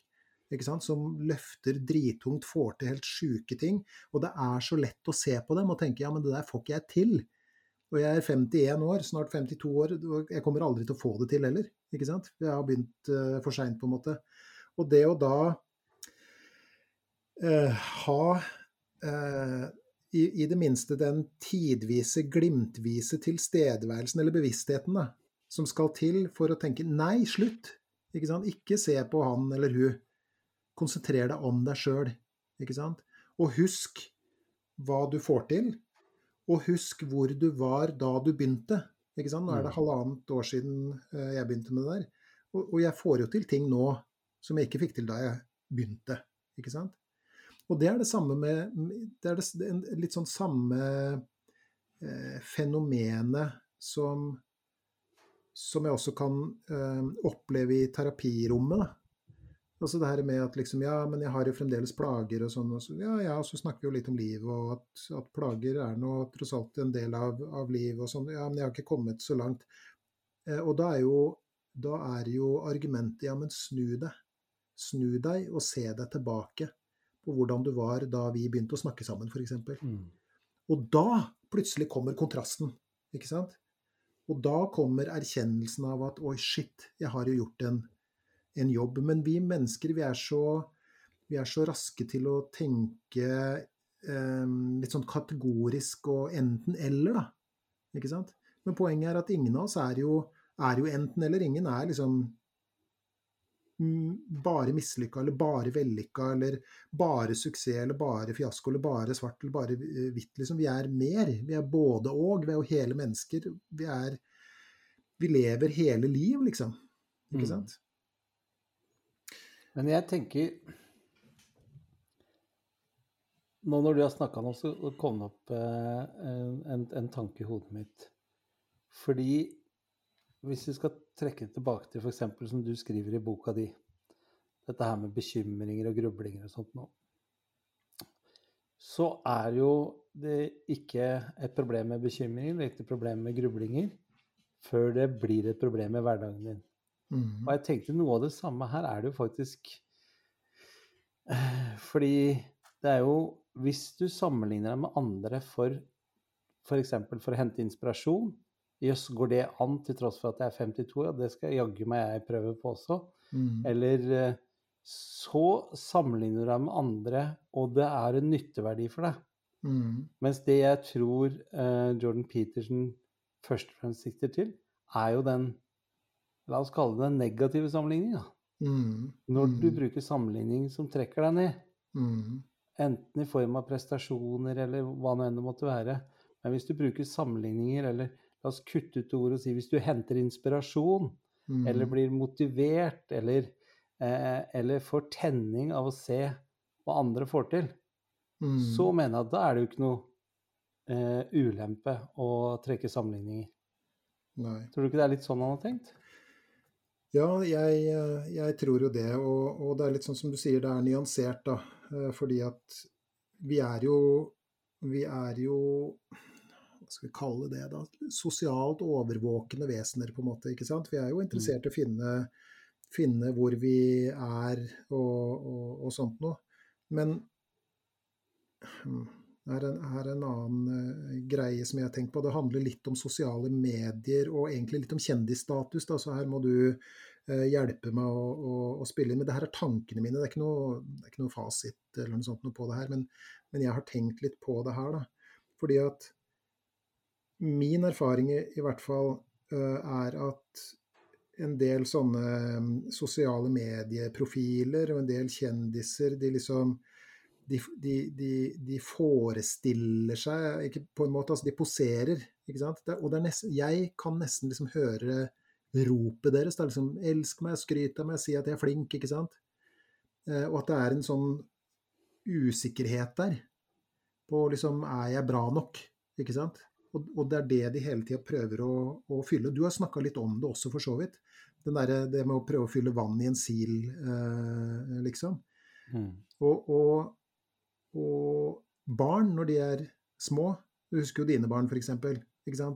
Speaker 2: Som løfter drittungt, får til helt sjuke ting. Og det er så lett å se på dem og tenke ja, men det der får ikke jeg til. Og jeg er 51 år, snart 52 år, og jeg kommer aldri til å få det til heller. ikke sant? Jeg har begynt uh, for seint, på en måte. Og det å da uh, ha uh, i, i, det minste den tidvise, glimtvise tilstedeværelsen eller bevisstheten da, som skal til for å tenke nei, slutt. Ikke, sant? ikke se på han eller hun. Konsentrer deg om deg sjøl. Og husk hva du får til, og husk hvor du var da du begynte. Ikke sant? Nå er det mm. halvannet år siden eh, jeg begynte med det der. Og, og jeg får jo til ting nå som jeg ikke fikk til da jeg begynte. Ikke sant? Og det er det samme med Det er det, litt sånn samme eh, fenomenet som som jeg også kan eh, oppleve i terapirommet. Da. Altså det her med at liksom Ja, men jeg har jo fremdeles plager og sånn. Og så, ja, ja, så snakker vi jo litt om livet, og at, at plager er nå tross alt en del av, av livet og sånn. Ja, men jeg har ikke kommet så langt. Eh, og da er jo da er jo argumentet ja, men snu deg. Snu deg og se deg tilbake på hvordan du var da vi begynte å snakke sammen, f.eks. Mm. Og da plutselig kommer kontrasten, ikke sant? Og da kommer erkjennelsen av at oi, shit, jeg har jo gjort en en jobb. Men vi mennesker, vi er så, vi er så raske til å tenke eh, litt sånn kategorisk og enten-eller, da. Ikke sant? Men poenget er at ingen av oss er jo, er jo enten-eller. Ingen er liksom mm, bare mislykka eller bare vellykka eller bare suksess eller bare fiasko eller bare svart eller bare hvitt. Liksom. Vi er mer. Vi er både og. Vi er jo hele mennesker. Vi er Vi lever hele liv, liksom. Ikke mm. sant?
Speaker 1: Men jeg tenker Nå når du har snakka nå, så kom det opp eh, en, en, tanke i hodet mitt. Fordi hvis vi skal trekke tilbake til f.eks. som du skriver i boka di, dette her med bekymringer og grublinger og sånt nå, så er jo det ikke et problem med bekymringer, det er ikke et problem med grublinger, før det blir et problem i hverdagen din. Mm. Og jeg tenkte noe av det samme her er det jo faktisk eh, Fordi det er jo Hvis du sammenligner deg med andre for f.eks. For, for å hente inspirasjon Jøss, går det an til tross for at jeg er 52? Ja, det skal jaggu meg jeg prøve på også. Mm. Eller eh, så sammenligner du deg med andre, og det er en nytteverdi for deg. Mm. Mens det jeg tror uh, Jordan Peterson først og fremst sikter til, er jo den la oss kalle det negative sammenligning. Mm. Når du mm. bruker sammenligning som trekker deg ned, mm. enten i form av prestasjoner eller hva nå enn det måtte være, men hvis du bruker sammenligninger, eller la oss kutte ut ordet og si hvis du henter inspirasjon, mm. eller blir motivert, eller, eh, eller, får tenning av å se hva andre får til, mm. så mener jeg at da er det jo ikke noe eh, ulempe å trekke sammenligninger. Nei. Tror du ikke det er litt sånn han har tenkt?
Speaker 2: Ja, jeg, jeg, tror jo det. Og, og, det er litt sånn som du sier, det er nyansert, da. Eh, fordi at vi er jo Vi er jo Hva skal vi kalle det, da? Sosialt overvåkende vesener, på en måte. ikke sant? Vi er jo interessert i å finne, finne hvor vi er og, og, og sånt noe. Men hmm, er en, er en annen uh, greie som jeg har tenkt på. Det handler litt om sosiale medier og egentlig litt om kjendisstatus. Da. Så her må du uh, hjelpe meg å, å, å, spille inn. Men det her er tankene mine. Det er ikke noe, er ikke noe fasit eller noe sånt noe på det her. Men, men, jeg har tenkt litt på det her, da. Fordi at min erfaring i, i hvert fall uh, er at en del sånne um, sosiale medieprofiler og en del kjendiser, de liksom de, de, de, de, forestiller seg ikke på en måte, altså De poserer. ikke sant? Det, og det er nesten, jeg kan nesten liksom høre ropet deres. Det er liksom 'Elsk meg, skryt av meg, si at jeg er flink'. ikke sant? Eh, og at det er en sånn usikkerhet der på liksom Er jeg bra nok? Ikke sant? Og, og, det er det de hele tida prøver å, å, fylle. Du har snakka litt om det også, for så vidt. Der, det med å prøve å fylle vann i en sil, eh, liksom. Mm. Og, og, og, barn, når de er små Du husker jo dine barn, f.eks.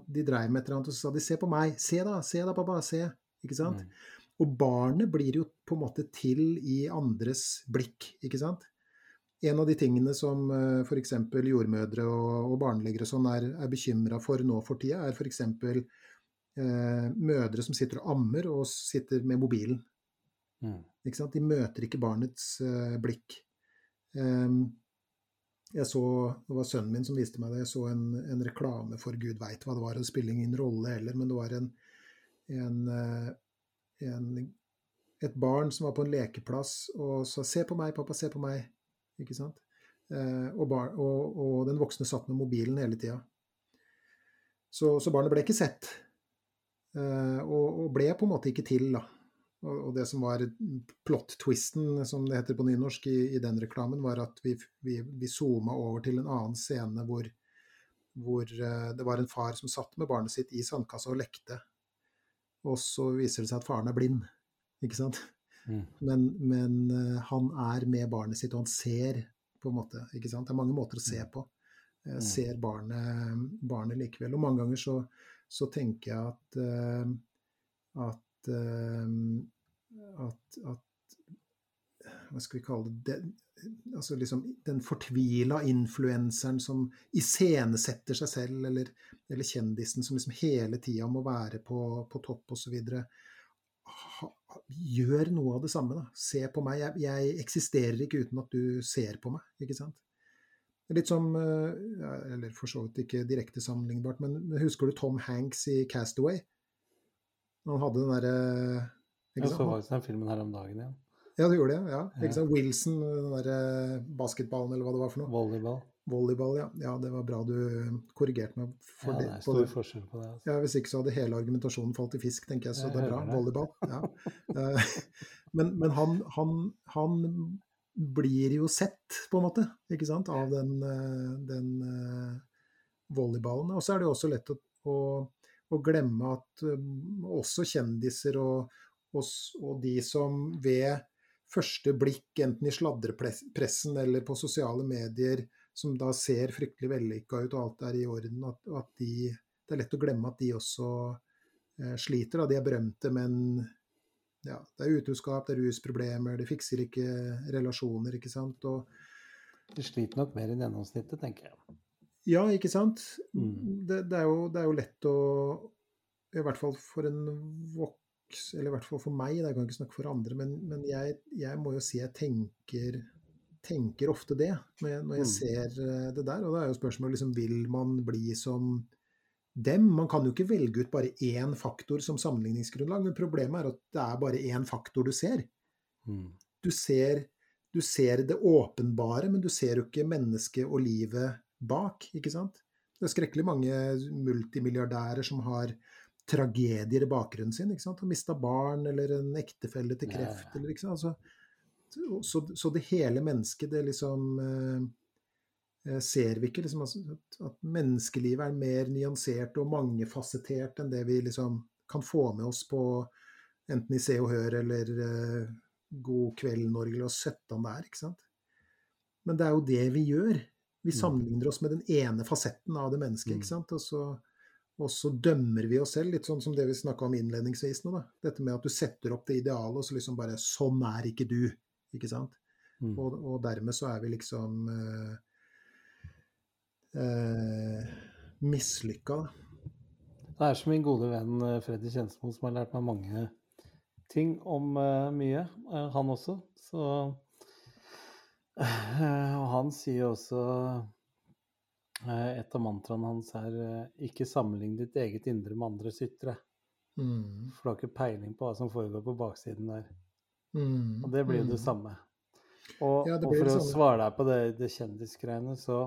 Speaker 2: De dreiv med et eller annet, og så sa de 'se på meg'. 'Se da, se da, pappa, se'. Ikke sant? Mm. Og barnet blir jo på en måte til i andres blikk, ikke sant? En av de tingene som eh, f.eks. jordmødre og, og barnelegere sånn er, er bekymra for nå for tida, er f.eks. Eh, mødre som sitter og ammer og sitter med mobilen. Mm. Ikke sant? De møter ikke barnets eh, blikk. Um, jeg så, Det var sønnen min som viste meg det. Jeg så en, en reklame for gud veit hva det var. Det spiller ingen rolle heller, men det var en, en, en, et barn som var på en lekeplass og sa 'se på meg, pappa, se på meg'. Ikke sant? Eh, og, bar, og, og, den voksne satt med mobilen hele tida. Så, så, barnet ble ikke sett. Eh, og, og, ble på en måte ikke til, da. Og, det som var plot-twisten, som det heter på nynorsk, i, i den reklamen, var at vi, vi, vi zooma over til en annen scene hvor, hvor uh, det var en far som satt med barnet sitt i sandkassa og lekte. Og så viser det seg at faren er blind. Ikke sant? Mm. Men, men uh, han er med barnet sitt, og han ser på en måte. ikke sant? Det er mange måter å se mm. på. Uh, ser barnet, barnet, likevel. Og mange ganger så, så tenker jeg at, at, at, at Hva skal vi kalle det, det altså liksom Den fortvila influenseren som iscenesetter seg selv, eller, eller kjendisen som liksom hele tida må være på, på topp osv gjør noe av det samme. Da. Se på meg. Jeg, jeg, eksisterer ikke uten at du ser på meg. ikke sant? Litt som eh, Eller for så vidt ikke direkte sammenlignbart, men husker du Tom Hanks i 'Castaway'? Han hadde den derre
Speaker 1: Jeg så faktisk den filmen her om dagen, ja.
Speaker 2: Ja, du gjorde det? Ja. ja. Wilson, den derre basketballen, eller hva det var for noe.
Speaker 1: Volleyball.
Speaker 2: Volleyball, ja. ja. Det var bra du korrigerte meg.
Speaker 1: For ja, det er stor det. forskjell på det.
Speaker 2: Altså. Ja, Hvis ikke så hadde hele argumentasjonen falt i fisk, tenker jeg. Så jeg det er bra. Det. Volleyball. Ja. Eh, men, men han, han, han, blir jo sett, på en måte, ikke sant, av den, eh, den volleyballen. Og så er det jo også lett å, å, å glemme at um, også kjendiser og, og, og de som ved første blikk, enten i sladrepressen eller på sosiale medier, som da ser fryktelig vellykka ut og alt er i orden, at, at de, det er lett å glemme at de også eh, sliter. Da. De er berømte, men ja, det er utroskap, det er rusproblemer, de fikser ikke relasjoner, ikke sant. Og,
Speaker 1: de sliter nok mer enn gjennomsnittet, tenker jeg.
Speaker 2: Ja, ikke sant. Mm. Det, det, er jo, det, er jo, lett å I hvert fall for en voks... Eller i hvert fall for meg, jeg kan ikke snakke for andre, men, men jeg, jeg, må jo si jeg tenker tenker ofte det når jeg, mm. ser eh, det der. Og da er jo spørsmålet liksom, vil man bli som dem? Man kan jo ikke velge ut bare én faktor som sammenligningsgrunnlag, men problemet er at det er bare én faktor du ser. Mm. Du ser, du ser det åpenbare, men du ser jo ikke mennesket og livet bak, ikke sant? Det er skrekkelig mange multimilliardærer som har tragedier i bakgrunnen sin. ikke sant? Har mista barn eller en ektefelle til kreft. Eller, ikke sant? Altså, så, så, det hele mennesket, det liksom eh, eh, ser vi ikke liksom, at, at, menneskelivet er mer nyansert og mangefasettert enn det vi liksom kan få med oss på enten i Se og Hør eller eh, God kveld Norge eller 17 det er, ikke sant. Men det er jo det vi gjør. Vi mm. sammenligner oss med den ene fasetten av det mennesket, ikke mm. sant. Og så, og så dømmer vi oss selv, litt sånn som det vi snakka om innledningsvis nå. da. Dette med at du setter opp det idealet, og så liksom bare Sånn er ikke du. Ikke sant? Mm. Og, og, dermed så er vi liksom eh, eh, mislykka.
Speaker 1: Det er som min gode venn eh, Freddy Kjensmo som har lært meg mange ting om uh, mye, uh, han også. Så Og han sier også Et av mantraene hans er ikke sammenlign ditt eget indre med andres ytre. Mm. For du har ikke peiling på hva som foregår på baksiden der. Mm, og det blir jo mm. det samme. Og, ja, det og for å svare deg på det, det kjendisgreiene, så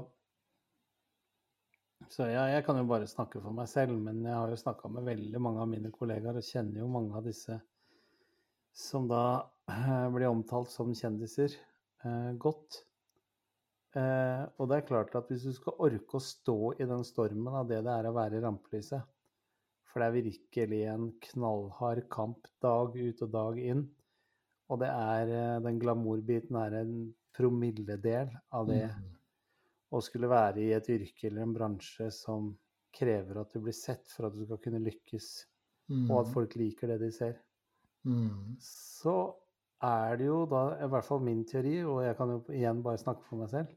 Speaker 1: Så ja, jeg kan jo bare snakke for meg selv, men jeg har jo snakka med veldig mange av mine kollegaer og kjenner jo mange av disse som da eh, blir omtalt som kjendiser, eh, godt. Eh, og det er klart at hvis du skal orke å stå i den stormen av det det er å være i rampelyset, for det er virkelig en knallhard kamp dag ut og dag inn, og det er eh, den glamourbiten er en promilledel av det
Speaker 2: Mm.
Speaker 1: å skulle være i et yrke eller en bransje som krever at du blir sett for at du skal kunne lykkes, og at
Speaker 2: Mm.
Speaker 1: folk liker det de ser.
Speaker 2: Mm.
Speaker 1: så er det jo da, i hvert fall min teori, og jeg kan jo igjen bare snakke for meg selv,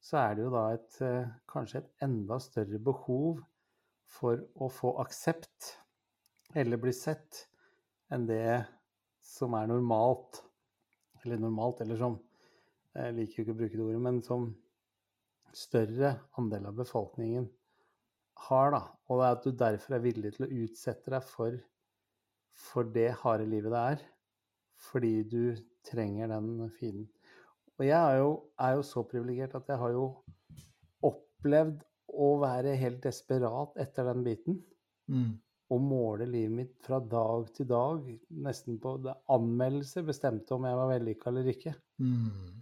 Speaker 1: så er det jo da et eh, kanskje et enda større behov for å få aksept eller bli sett enn det som er normalt. Eller normalt, eller som Jeg liker jo ikke å bruke det ordet, men som større andel av befolkningen har, da. Og det er at du derfor er villig til å utsette deg for, for det harde livet det er. Fordi du trenger den fienden. Og jeg er jo, er jo så privilegert at jeg har jo opplevd å være helt desperat etter den biten.
Speaker 2: Mm.
Speaker 1: Og måle livet mitt fra dag til dag, nesten på anmeldelser bestemte om jeg var vellykka eller ikke.
Speaker 2: Mm.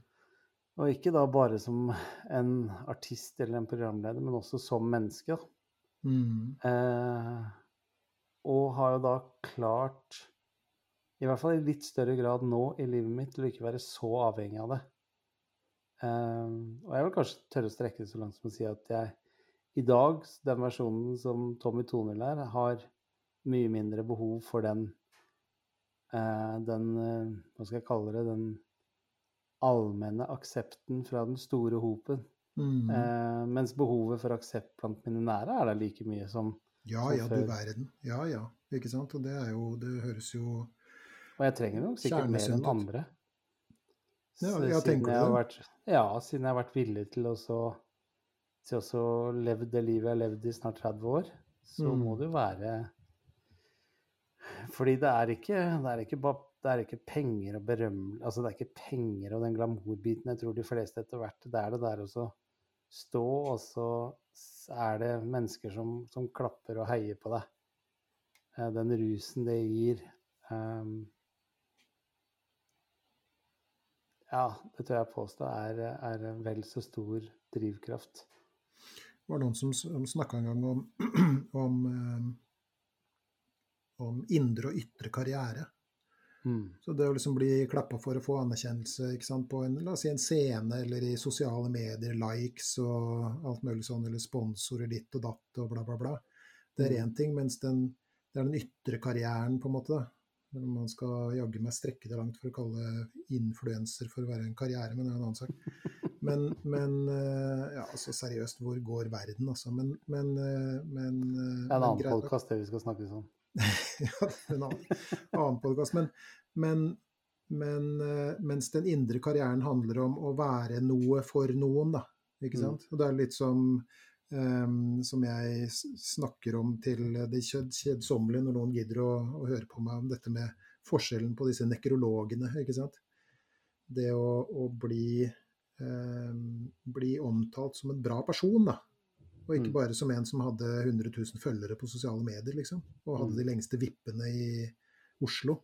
Speaker 1: Og ikke da bare som en artist eller en programleder, men også som menneske.
Speaker 2: Mm.
Speaker 1: Eh, og har jo da klart, i hvert fall i litt større grad nå i livet mitt, til å ikke være så avhengig av det. Um, og jeg vil kanskje tørre å strekke det så langt som å si at jeg i dag, den versjonen som Tommy Tonhild er, har mye mindre behov for den uh, den uh, Hva skal jeg kalle det? Den allmenne aksepten fra den store hopen.
Speaker 2: Mm.
Speaker 1: Uh, mens behovet for aksept blant mine nære er der like mye som
Speaker 2: Ja
Speaker 1: som
Speaker 2: ja, du
Speaker 1: før.
Speaker 2: verden. Ja ja, ikke sant. Og det er jo Det høres jo
Speaker 1: Og jeg trenger nok sikkert mer enn andre.
Speaker 2: Ja, jeg
Speaker 1: siden
Speaker 2: tenker
Speaker 1: jeg har vært, ja, siden jeg har vært villig til å så til å så leve det livet jeg har levd i snart 30 år, så
Speaker 2: Mm.
Speaker 1: må det jo være Fordi det er ikke, det er ikke, det er ikke penger og berømmelse Altså det er ikke penger og den glamourbiten jeg tror de fleste etter hvert Det er det der å så stå, og så er det mennesker som, som klapper og heier på deg. Eh, Den rusen det gir ehm, Ja, det tør jeg påstå er, er en vel så stor drivkraft.
Speaker 2: Det var noen som, som snakka en gang om, om, eh, om indre og ytre karriere.
Speaker 1: Mm.
Speaker 2: Så det å liksom bli klappa for å få anerkjennelse på en, la oss si en scene eller i sosiale medier, likes og alt mulig sånn, eller sponsorer ditt og datt og bla, bla, bla. Det er
Speaker 1: Mm.
Speaker 2: én ting, mens den, det er den ytre karrieren, på en måte. da. Man skal jaggu meg strekke det langt for å kalle influenser for å være en karriere, men det er en annen sak. Men, men eh, ja, altså seriøst, hvor går verden, altså? Men, men, eh, men eh,
Speaker 1: Det er en annen podkast det vi skal snakke sånn.
Speaker 2: ja, det er en annen, annen podkast. Men, men, men mens den indre karrieren handler om å være noe for noen, da. Ikke
Speaker 1: Mm.
Speaker 2: sant? Og det er litt som, ehm, som jeg snakker om til det kjed- kjedsommelige når noen gidder å, å høre på meg om dette med forskjellen på disse nekrologene. ikke sant? Det å, å bli, um, bli omtalt som en bra person, da. Og ikke
Speaker 1: Mm.
Speaker 2: bare som en som hadde 100 000 følgere på sosiale medier, liksom. Og hadde
Speaker 1: Mm.
Speaker 2: de lengste vippene i Oslo.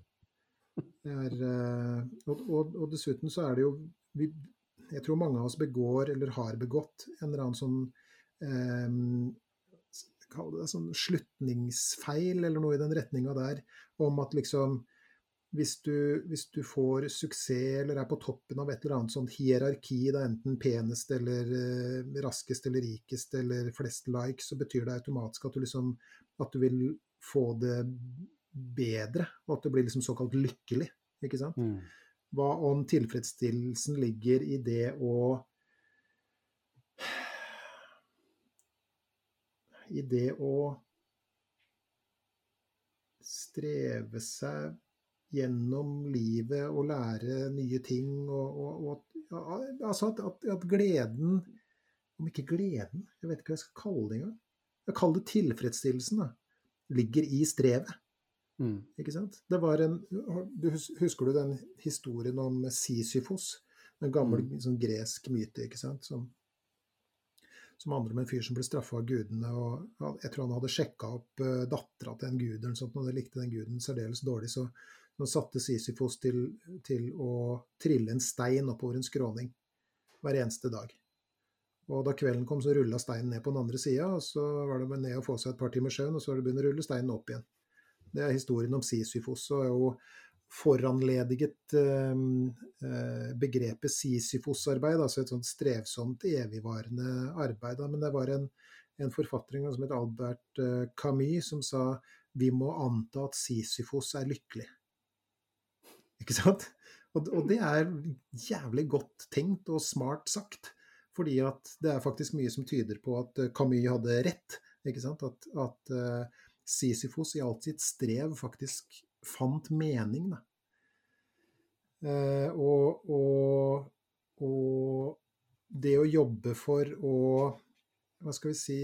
Speaker 2: Det er, eh, og, og, og dessuten så er det jo vi, Jeg tror mange av oss begår, eller har begått, en eller annen sånn Kall det sånn slutningsfeil, eller noe i den retninga der, om at liksom hvis du, hvis du får suksess eller er på toppen av et eller annet sånt hierarki, da enten penest eller eh, raskest eller rikest eller flest likes, så betyr det automatisk at du liksom at du vil få det bedre, og at du blir liksom såkalt lykkelig. Ikke sant?
Speaker 1: Mm.
Speaker 2: Hva om tilfredsstillelsen ligger i det å I det å streve seg gjennom livet og lære nye ting og, og, og altså at, at, at gleden Om ikke gleden, jeg vet ikke hva jeg skal kalle det engang. Jeg kaller det tilfredsstillelsen, da. Ligger i strevet.
Speaker 1: Mm.
Speaker 2: Ikke sant? Det var en, du husker du den historien om Sisyfos? En gammel
Speaker 1: Mm.
Speaker 2: sånn gresk myte ikke sant? Som, som handler om en fyr som ble straffa av gudene. og Jeg tror han hadde sjekka opp uh, dattera til en gud, og han likte den guden særdeles dårlig. Så han satte Sisyfos til, til å trille en stein oppover en skråning hver eneste dag. Og da kvelden kom, så rulla steinen ned på den andre sida, og så var det ned og få seg et par timer søvn, og så var det begynne å rulle steinen opp igjen. Det er historien om Sisyfos. og er jo foranlediget eh, eh, begrepet Sisyfos-arbeid, altså et sånt strevsomt, evigvarende arbeid. Men det var en, en forfatter som het Albert eh, Camus, som sa vi må anta at Sisyfos er lykkelig. Ikke sant? Og, og det er jævlig godt tenkt og smart sagt. Fordi at det er faktisk mye som tyder på at Camus hadde rett. Ikke sant? At, at Sisyfos i alt sitt strev faktisk fant mening. Da. Uh, og, og, og, det å jobbe for å Hva skal vi si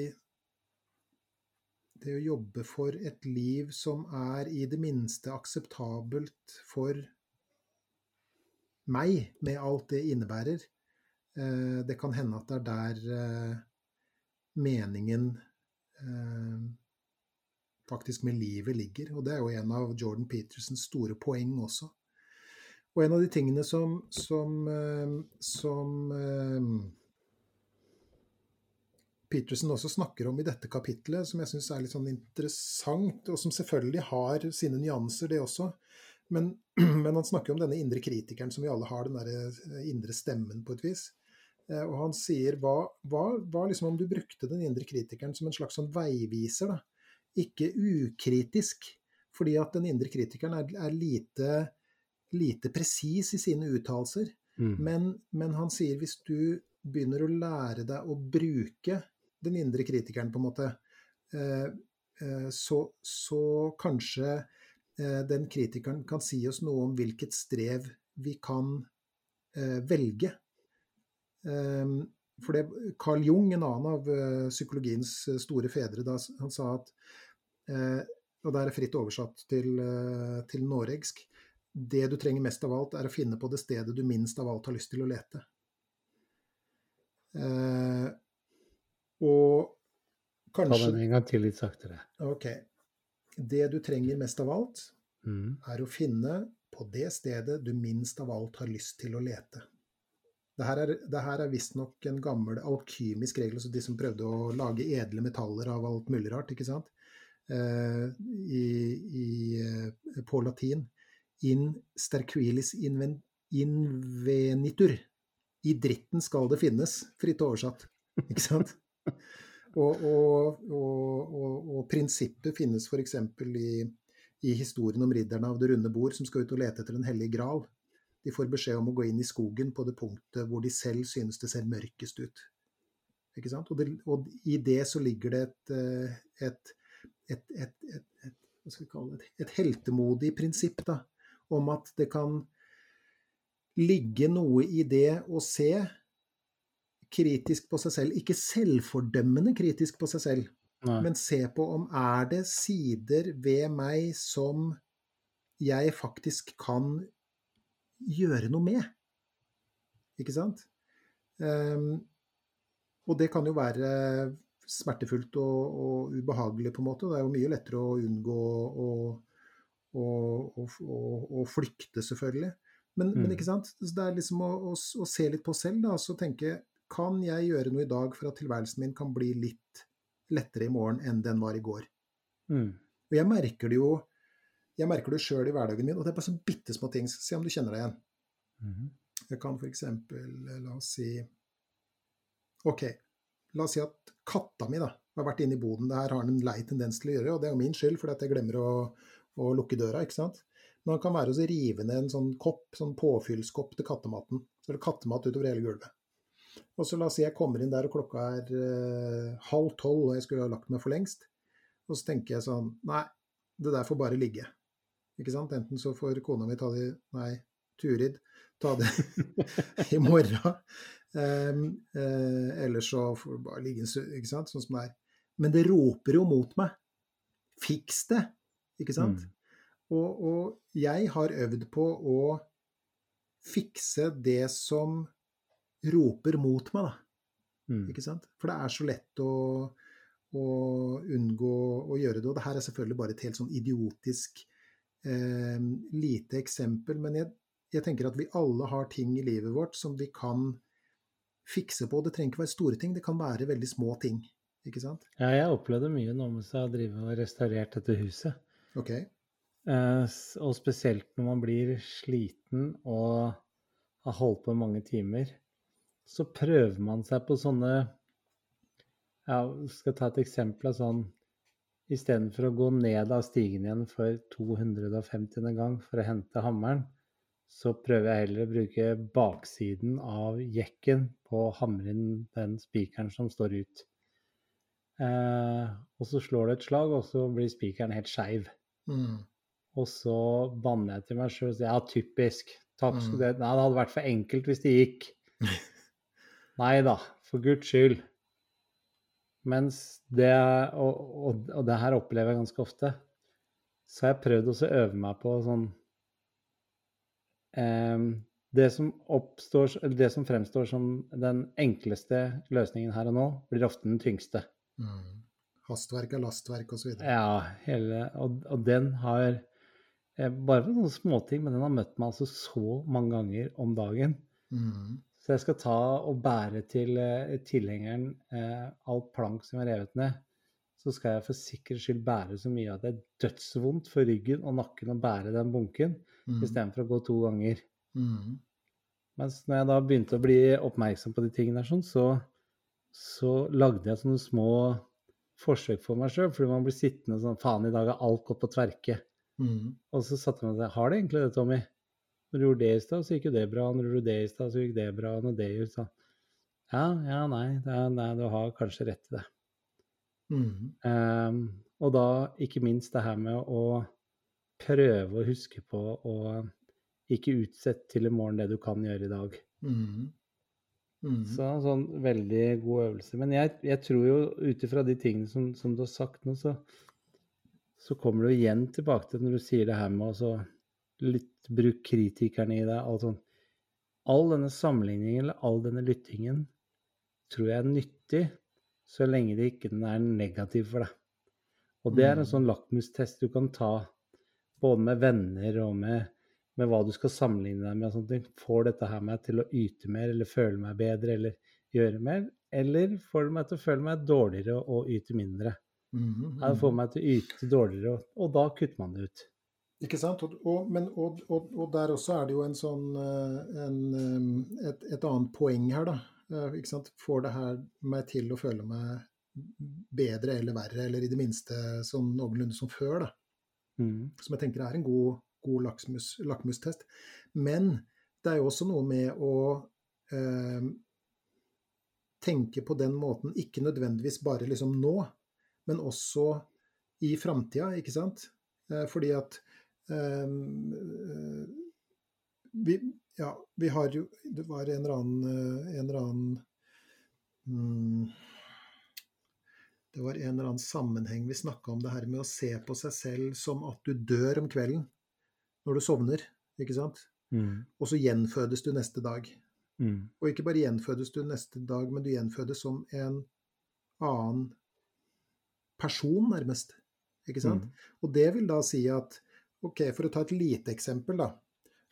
Speaker 2: Det å jobbe for et liv som er i det minste akseptabelt for meg, med alt det innebærer. Uh, det kan hende at det er der meningen faktisk med livet ligger. Og det er jo en av Jordan Petersens store poeng også. Og en av de tingene som, som, eh, som eh, Peterson også snakker om i dette kapitlet, som jeg syns er litt sånn interessant, og som selvfølgelig har sine nyanser, det også. Men, men, han snakker om denne indre kritikeren som vi alle har, den der eh, indre stemmen på et vis. Og han sier hva, hva, hva liksom om du brukte den indre kritikeren som en slags sånn veiviser? da, ikke ukritisk, fordi at den indre kritikeren er, er lite, lite presis i sine uttalelser. Mm. Men, men, han sier hvis du begynner å lære deg å bruke den indre kritikeren, på en måte, eh, eh, så, så, kanskje eh, den kritikeren kan si oss noe om hvilket strev vi kan eh, velge. Um, for det, Carl Jung, en annen av uh, psykologiens uh, store fedre, da, han sa at uh, Og det er fritt oversatt til, til noregsk. Det du trenger mest av alt, er å finne på det stedet du minst av alt har lyst til å lete. og kanskje
Speaker 1: Ta den en gang til litt saktere.
Speaker 2: Ok. Det du trenger mest av alt, mm. er å finne på det stedet du minst av alt har lyst til å lete. Det her er, det her er visstnok en gammel alkymisk regel, altså de som prøvde å lage edle metaller av alt mulig rart, ikke sant? Uh, i, i, eh, på latin. In sterquilis invenitur. I dritten skal det finnes, fritt oversatt. Ikke sant? Og, og, og, og prinsippet finnes f.eks. I, i historien om ridderne av det runde bord som skal ut og lete etter Den hellige gral. De får beskjed om å gå inn i skogen på det punktet hvor de selv synes det ser mørkest ut. Ikke sant? Og, det, og i det så ligger det et, eh, et, et, et et heltemodig prinsipp da, om at det kan ligge noe i det å se kritisk på seg selv. Ikke selvfordømmende kritisk på seg selv, Nei. men se på om er det sider ved meg som jeg faktisk kan gjøre noe med. Ikke sant? Um, og det kan jo være smertefullt og, og, ubehagelig, på en måte. Det er jo mye lettere å unngå å flykte, selvfølgelig. Men, mm. men, ikke sant? det er liksom å, å, å se litt på selv, da, og så tenke Kan jeg gjøre noe i dag for at tilværelsen min kan bli litt lettere i morgen enn den var i går? Mm. Og jeg merker det jo jeg merker det sjøl i hverdagen min, og det er bare så bitte små ting. Se om du kjenner deg igjen. Mm -hmm. Jeg kan f.eks. Eh, la oss si OK, la oss si at katta mi da, har vært inne i boden. Det her har han en lei tendens til å gjøre, og det er jo min skyld fordi at jeg glemmer å, å lukke døra. ikke sant? Men han kan være å rive ned en sånn kopp, sånn påfyllskopp til kattematen. Så er det kattemat utover hele gulvet. Og så la oss si jeg kommer inn der og klokka er eh, halv tolv og jeg skulle ha lagt meg for lengst. Og så tenker jeg sånn Nei, det der får bare ligge. Ikke sant? Enten så får kona mi ta det Nei, Turid ta det i morgen. Um, uh, eller så får det bare ligge ikke sant? Sånn som det er. Men det roper jo mot meg. Fiks det! Ikke sant? Mm. Og, og, jeg har øvd på å fikse det som roper mot meg, da. Mm. Ikke sant? For det er så lett å, å unngå å gjøre det. Og det her er selvfølgelig bare et helt sånn idiotisk eh, lite eksempel, men jeg, jeg, tenker at vi alle har ting i livet vårt som vi kan fikse på. Det trenger ikke være store ting, det kan være veldig små ting. Ikke sant?
Speaker 1: Ja, jeg opplevde mye nå mens jeg har drevet og restaurert dette huset.
Speaker 2: Ok.
Speaker 1: Eh, og spesielt når man blir sliten og har holdt på mange timer, så prøver man seg på sånne Ja, skal ta et eksempel av sånn Istedenfor å gå ned av stigen igjen for 250. gang for å hente hammeren, så prøver jeg heller å bruke baksiden av jekken på å hamre inn den spikeren som står ut. Eh, og så slår det et slag, og så blir spikeren helt skeiv.
Speaker 2: Mm.
Speaker 1: Og så banner jeg til meg sjøl og sier ja, typisk. Takk,
Speaker 2: Mm.
Speaker 1: det, nei, det hadde vært for enkelt hvis det gikk. Nei da, for guds skyld. Mens det og, og, og det her opplever jeg ganske ofte. Så har jeg prøvd å øve meg på sånn em, det, som oppstår, det som fremstår som den enkleste løsningen her og nå, blir ofte den tyngste.
Speaker 2: Mm. Hastverk er lastverk osv.
Speaker 1: Ja, hele, og, og den har eh, Bare for sånne småting, men den har møtt meg altså så mange ganger om dagen.
Speaker 2: Mm.
Speaker 1: Så jeg skal ta og bære til eh, tilhengeren eh, alt plank som er revet ned. Så skal jeg for sikkerhets skyld bære så mye at det er dødsvondt for ryggen og nakken å bære den bunken,
Speaker 2: Mm.
Speaker 1: istedenfor å gå to ganger.
Speaker 2: Mm.
Speaker 1: Mens når jeg da begynte å bli oppmerksom på de tingene sånn, så, så lagde jeg sånne små forsøk for meg sjøl. Fordi man blir sittende sånn Faen, i dag har alt gått på tverke.
Speaker 2: Mm.
Speaker 1: Og så satte og sa, Har det egentlig det, Tommy? Når du gjorde det i stad, så gikk jo det bra. Når du gjorde det i stad, så gikk det bra. Når det gjorde sånn Ja, ja, nei, det er, nei, du har kanskje rett i det.
Speaker 2: Mm.
Speaker 1: Um, og da ikke minst det her med å prøve å huske på å ikke utsette til i morgen det du kan gjøre i dag.
Speaker 2: Mm. Mm.
Speaker 1: Så en sånn veldig god øvelse. Men jeg, jeg tror jo ut ifra de tingene som, som du har sagt nå, så, så kommer du igjen tilbake til når du sier det her med å så lytt, bruk kritikerne i deg. Alt sånn. All denne sammenligningen eller all denne lyttingen tror jeg er nyttig så lenge det ikke den er negativ for deg. Og det er en
Speaker 2: Mm.
Speaker 1: sånn lakmustest du kan ta både med venner og med, med hva du skal sammenligne deg med. og sånne ting. Får dette her meg til å yte mer eller føle meg bedre eller gjøre mer? Eller får det meg til å føle meg dårligere og yte mindre?
Speaker 2: Mm.
Speaker 1: -hmm. det får meg til å yte dårligere, og, og da kutter man det ut.
Speaker 2: Ikke sant? Og, og, men, og, og, der også er det jo en sånn eh, en, eh, et, et annet poeng her, da. Eh, Ikke sant? Får det her meg til å føle meg bedre eller verre, eller i det minste sånn noenlunde som før, da.
Speaker 1: Mm.
Speaker 2: Som jeg tenker er en god, god lakmustest. Men det er jo også noe med å eh, tenke på den måten, ikke nødvendigvis bare liksom nå, men også i framtida, ikke sant? Fordi at vi, ja, vi har jo Det var en eller annen, eh, en eller annen mm, Det var en eller annen sammenheng vi snakka om det her med å se på seg selv som at du dør om kvelden når du sovner, ikke sant?
Speaker 1: Mm.
Speaker 2: Og så gjenfødes du neste dag.
Speaker 1: Mm.
Speaker 2: Og ikke bare gjenfødes du neste dag, men du gjenfødes som en annen person, nærmest. Ikke sant?
Speaker 1: Mm.
Speaker 2: Og det vil da si at Ok, for å ta et lite eksempel, da.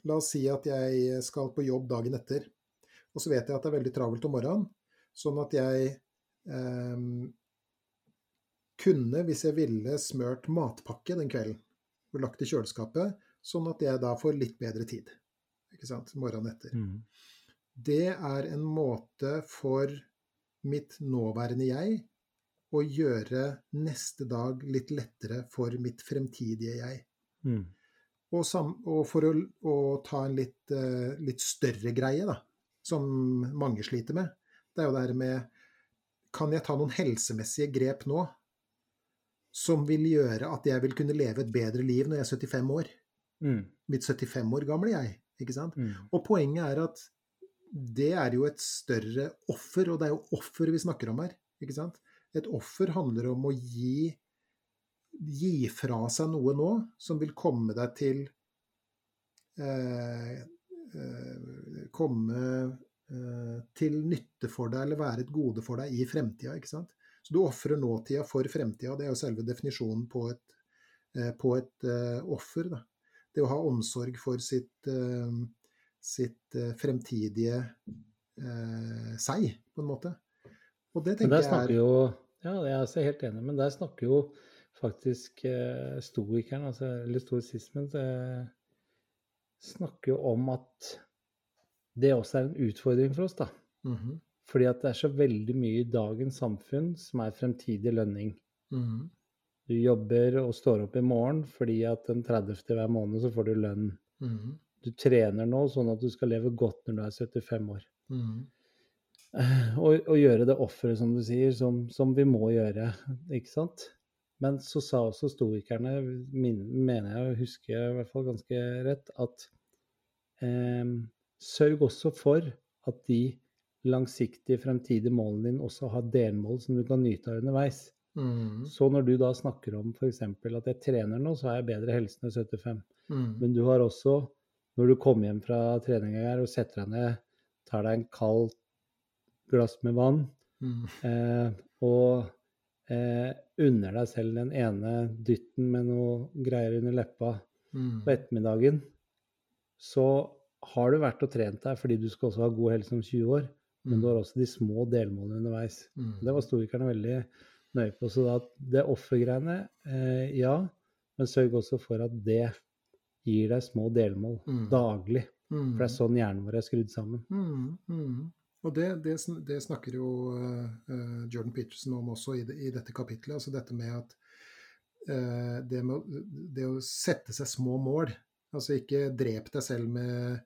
Speaker 2: La oss si at jeg skal på jobb dagen etter. Og så vet jeg at det er veldig travelt om morgenen, sånn at jeg eh, kunne, hvis jeg ville, smørt matpakke den kvelden og lagt i kjøleskapet, sånn at jeg da får litt bedre tid. Ikke sant? Morgenen etter.
Speaker 1: Mm.
Speaker 2: Det er en måte for mitt nåværende jeg å gjøre neste dag litt lettere for mitt fremtidige jeg.
Speaker 1: Mm.
Speaker 2: Og, sam, og for å, å ta en litt, uh, litt større greie, da, som mange sliter med, det er jo det her med Kan jeg ta noen helsemessige grep nå som vil gjøre at jeg vil kunne leve et bedre liv når jeg er 75 år?
Speaker 1: Mm.
Speaker 2: Mitt 75 år gamle jeg, ikke sant?
Speaker 1: Mm.
Speaker 2: Og poenget er at det er jo et større offer, og det er jo offer vi snakker om her. ikke sant? Et offer handler om å gi, gi fra seg noe nå som vil komme deg til eh, eh, Komme eh, til nytte for deg, eller være et gode for deg i fremtida. ikke sant? Så du ofrer nåtida for fremtida. Det er jo selve definisjonen på et, eh, på et eh, offer. da. Det å ha omsorg for sitt, sitt fremtidige eh, seg, på en måte. Og det tenker jeg er
Speaker 1: jo Ja, jeg er helt enig, men der snakker jo faktisk eh, stoikeren, altså, eller stoisismen, eh, snakker jo om at det også er en utfordring for oss, da.
Speaker 2: Mhm,
Speaker 1: Fordi at det er så veldig mye i dagens samfunn som er fremtidig lønning.
Speaker 2: mhm,
Speaker 1: Du jobber og står opp i morgen fordi at den 30. hver måned så får du lønn.
Speaker 2: mhm,
Speaker 1: Du trener nå sånn at du skal leve godt når du er 75 år.
Speaker 2: mhm,
Speaker 1: Og, og gjøre det offeret, som du sier, som, som vi må gjøre. Ikke sant? Men så sa også stoikerne, min, mener jeg å huske i hvert fall ganske rett, at eh, sørg også for at de langsiktige fremtidige målene dine også har delmål som du kan nyte av underveis.
Speaker 2: Mm.
Speaker 1: Så når du da snakker om f.eks. at jeg trener nå, så har jeg bedre helse når jeg er 75.
Speaker 2: Mm.
Speaker 1: Men du har også, når du kommer hjem fra treninga her og setter deg ned, tar deg en kald glass med vann
Speaker 2: mm.
Speaker 1: eh, og eh, unner deg selv den ene dytten med noe greier under leppa
Speaker 2: mm.
Speaker 1: på ettermiddagen, så har du vært og trent deg fordi du skal også ha god helse om 20 år, men du har også de små delmålene underveis.
Speaker 2: Mm.
Speaker 1: Det var storikerne veldig nøye på. Så da, det offergreiene, eh, ja, men sørg også for at det gir deg små delmål
Speaker 2: Mm.
Speaker 1: daglig. For det er sånn hjernen vår er skrudd sammen.
Speaker 2: Mm, mm. Og det, det, det snakker jo eh, Jordan Peterson om også i, i dette kapitlet. Altså dette med at uh, det, med, det å sette seg små mål. Altså ikke drep deg selv med,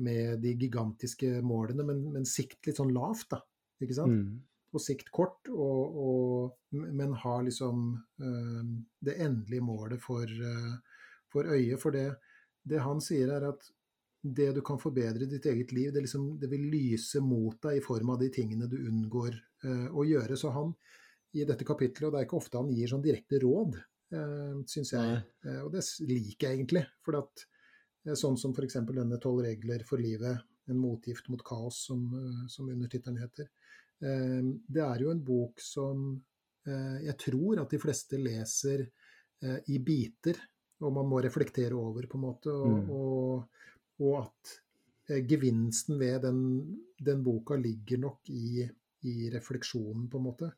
Speaker 2: med de gigantiske målene, men, men sikt litt sånn lavt, da. Ikke sant?
Speaker 1: Mm.
Speaker 2: Og sikt kort, og, og, men ha liksom uh, det endelige målet for, for øyet. For det, det han sier, er at det du kan forbedre i ditt eget liv, det, liksom, det vil lyse mot deg i form av de tingene du unngår eh, å gjøre. Så han i dette kapitlet, og det er ikke ofte han gir sånn direkte råd, eh, syns jeg, Eh, og det liker jeg egentlig. For at, eh, sånn som f.eks. denne 'Tolv regler for livet', en motgift mot kaos, som, eh, som undertittelen heter. Eh, det er jo en bok som eh, jeg tror at de fleste leser i biter, og man må reflektere over, på en måte. Og,
Speaker 1: Mm.
Speaker 2: og, og at eh, gevinsten ved den, den boka ligger nok i, i refleksjonen, på en måte.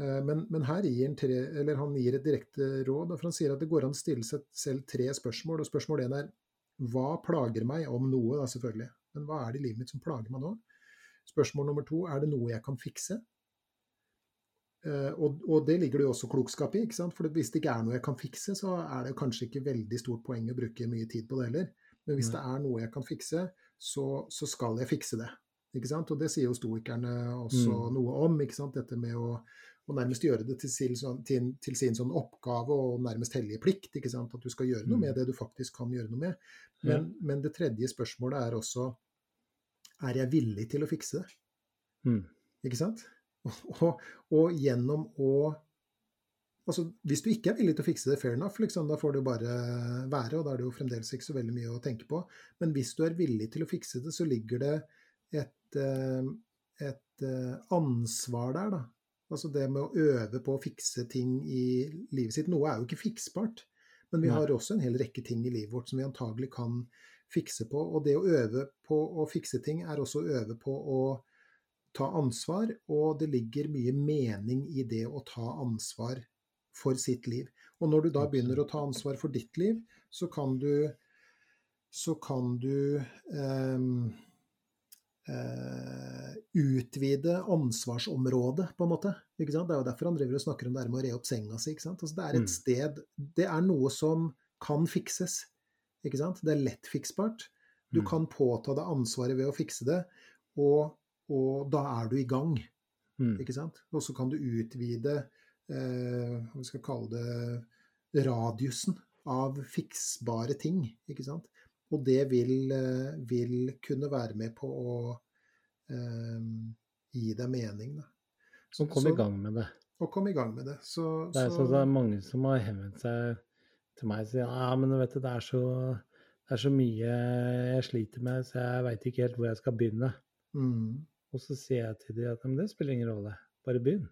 Speaker 2: Eh, men, men her gir han, tre, han gir et direkte råd, for han sier at det går an å stille seg selv tre spørsmål. og Spørsmål én er hva plager meg, om noe, da selvfølgelig. Men hva er det i livet mitt som plager meg nå? Spørsmål nummer to er det noe jeg kan fikse? Eh, og, og det ligger det jo også klokskap i. ikke sant? For hvis det ikke er noe jeg kan fikse, så er det kanskje ikke veldig stort poeng å bruke mye tid på det heller. Men hvis det er noe jeg kan fikse, så, så skal jeg fikse det. Og det sier jo stoikerne også
Speaker 1: Mm.
Speaker 2: noe om. Dette med å, å nærmest gjøre det til sin, sånn, til, til sin sånn oppgave og nærmest hellige plikt. At du skal gjøre noe
Speaker 1: Mm.
Speaker 2: med det du faktisk kan gjøre noe med.
Speaker 1: Ja.
Speaker 2: Men, men det tredje spørsmålet er også er jeg villig til å fikse det?
Speaker 1: Mm.
Speaker 2: Ikke sant? Og, og gjennom å Altså, hvis du ikke er villig til å fikse det, fair enough, liksom, da får det jo bare være, og da er det jo fremdeles ikke så veldig mye å tenke på. Men hvis du er villig til å fikse det, så ligger det et, eh, et eh, ansvar der, da. Altså det med å øve på å fikse ting i livet sitt. Noe er jo ikke fiksbart, men vi har også en hel rekke ting i livet vårt som vi antagelig kan fikse på. Og det å øve på å fikse ting er også å øve på å ta ansvar, og det ligger mye mening i det å ta ansvar for sitt liv. Og når du da begynner å ta ansvar for ditt liv, så kan du så kan du ehm, eh, utvide ansvarsområdet, på en måte. Det er jo derfor han driver og snakker om det her med å re opp senga si. Altså, det er
Speaker 1: Mm.
Speaker 2: et sted Det er noe som kan fikses. Ikke sant? Det er lett fiksbart. Du
Speaker 1: Mm.
Speaker 2: kan påta deg ansvaret ved å fikse det, og, og da er du i gang.
Speaker 1: Mm.
Speaker 2: Ikke sant? Og så kan du utvide eh, vi skal kalle det radiusen av fiksbare ting. Ikke sant? Og det vil, eh, vil kunne være med på å eh, gi deg mening. Da.
Speaker 1: Så kom i gang med det.
Speaker 2: Og komme i gang med det. Så,
Speaker 1: Det er,
Speaker 2: så,
Speaker 1: sånn, det er mange som har henvendt seg til meg og sier ja, men vet du, det er så, det er så mye jeg sliter med, så jeg veit ikke helt hvor jeg skal begynne.
Speaker 2: mm,
Speaker 1: Og så sier jeg til dem at men det spiller ingen rolle, bare begynn.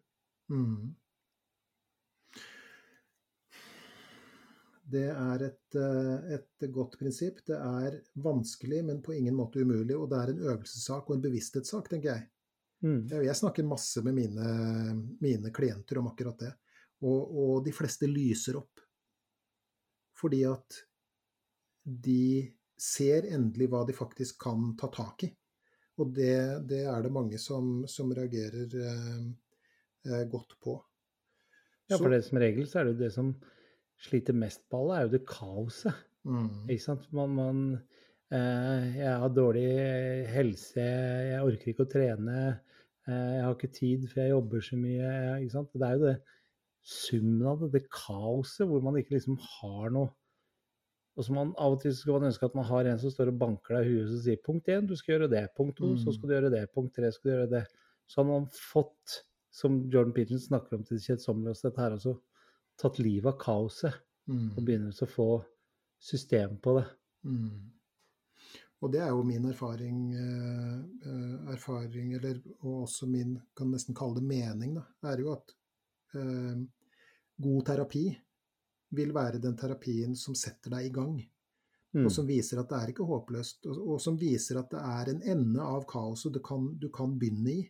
Speaker 2: mm. Det er et, eh, et, godt prinsipp. Det er vanskelig, men på ingen måte umulig. Og det er en øvelsessak og en bevissthetssak, tenker jeg. Mm. Jeg snakker masse med mine, mine klienter om akkurat det. Og, og, de fleste lyser opp. Fordi at de ser endelig hva de faktisk kan ta tak i. Og det, det er det mange som, som reagerer eh, eh godt på.
Speaker 1: Ja, for det som regel så er det jo det som sliter mest på alle, er jo det kaoset. Mm. Ikke sant? Man, man eh, Jeg har dårlig helse, jeg orker ikke å trene, eh, jeg har ikke tid for jeg jobber så mye. Ikke sant? Det er jo det summen av det, det kaoset, hvor man ikke liksom har noe og så man, Av og til skulle man ønske at man har en som står og banker deg i huet og sier punkt én, du skal gjøre det. Punkt to, mm. så skal du gjøre det. Punkt tre, skal du gjøre det. Så har man fått, som Jordan Peterson snakker om til det kjedsommelige, dette her også, tatt livet av kaoset. Mm. Og begynner å få system på det. Mm.
Speaker 2: Og det er jo min erfaring, eh, erfaring eller, og også min, kan nesten kalle det mening, da, er jo at eh, god terapi vil være den terapien som setter deg i gang. Mm. Og som viser at det er ikke håpløst, og, og, som viser at det er en ende av kaoset du kan, du kan begynne i.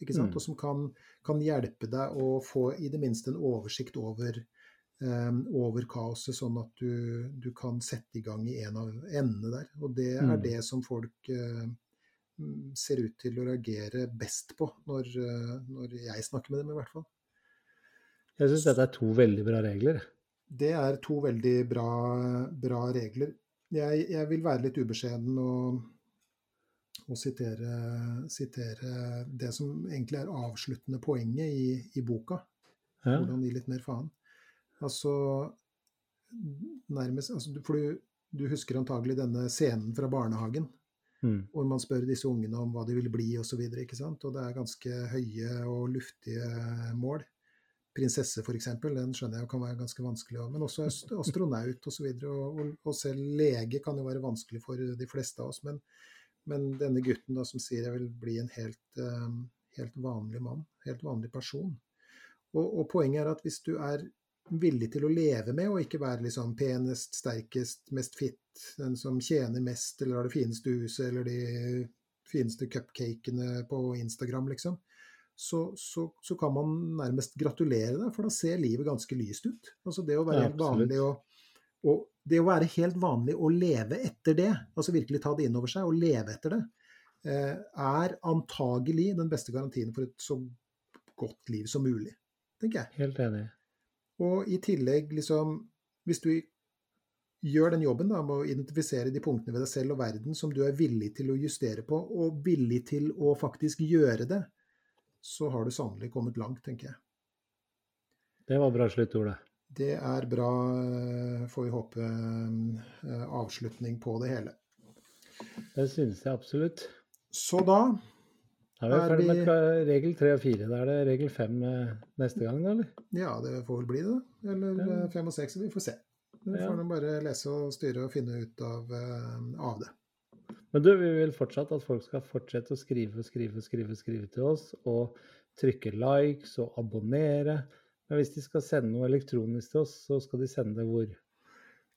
Speaker 2: Mm. Og som kan, kan, hjelpe deg å få i det minste en oversikt over, um, over kaoset, sånn at du, du, kan sette i gang i en av endene der. Og det mm. er det som folk uh, ser ut til å reagere best på, når, uh, når jeg snakker med dem, i hvert fall.
Speaker 1: Jeg syns dette er to veldig bra regler.
Speaker 2: Det er to veldig bra, bra regler. Jeg, jeg, vil være litt ubeskjeden og, og sitere, sitere, det som egentlig er avsluttende poenget i, i boka. Ja. Hvordan gi litt mer faen. Altså nærmest altså, For du, du, husker antagelig denne scenen fra barnehagen. Mm. Hvor man spør disse ungene om hva de vil bli osv. Og, så og det er ganske høye og luftige mål prinsesse f.eks. Den skjønner jeg kan være ganske vanskelig. Men også astronaut osv. Og, og, og, og selv lege kan jo være vanskelig for de fleste av oss. Men, men denne gutten da som sier jeg vil bli en helt, um, helt vanlig mann, helt vanlig person. Og, og, poenget er at hvis du er villig til å leve med og ikke være liksom penest, sterkest, mest fit, den som tjener mest eller har det fineste huset eller de fineste cupcakene på Instagram, liksom, så, så, så, kan man nærmest gratulere deg, for da ser livet ganske lyst ut. Altså det å være helt vanlig og, og, det å være helt vanlig og leve etter det, altså virkelig ta det inn over seg og leve etter det, eh, er antagelig den beste garantien for et så godt liv som mulig, tenker jeg.
Speaker 1: Helt enig.
Speaker 2: Og i tillegg, liksom Hvis du gjør den jobben da, med å identifisere de punktene ved deg selv og verden som du er villig til å justere på, og villig til å faktisk gjøre det, så har du sannelig kommet langt, tenker jeg.
Speaker 1: Det var bra sluttord, det.
Speaker 2: Det er bra, eh, får vi håpe, eh, avslutning på det hele.
Speaker 1: Det synes jeg absolutt.
Speaker 2: Så da
Speaker 1: er vi ferdig med regel tre og fire. Da er det regel fem eh, neste gang, eller?
Speaker 2: Ja, det får vel bli det. Eller ja. fem og seks. Vi får se. Vi får ja. bare lese og styre og finne ut av, av det.
Speaker 1: Men du, vi vil fortsatt at folk skal fortsette å skrive, skrive, skrive, skrive til oss. Og trykke likes og abonnere. Men hvis de skal sende noe elektronisk til oss, så skal de sende det hvor?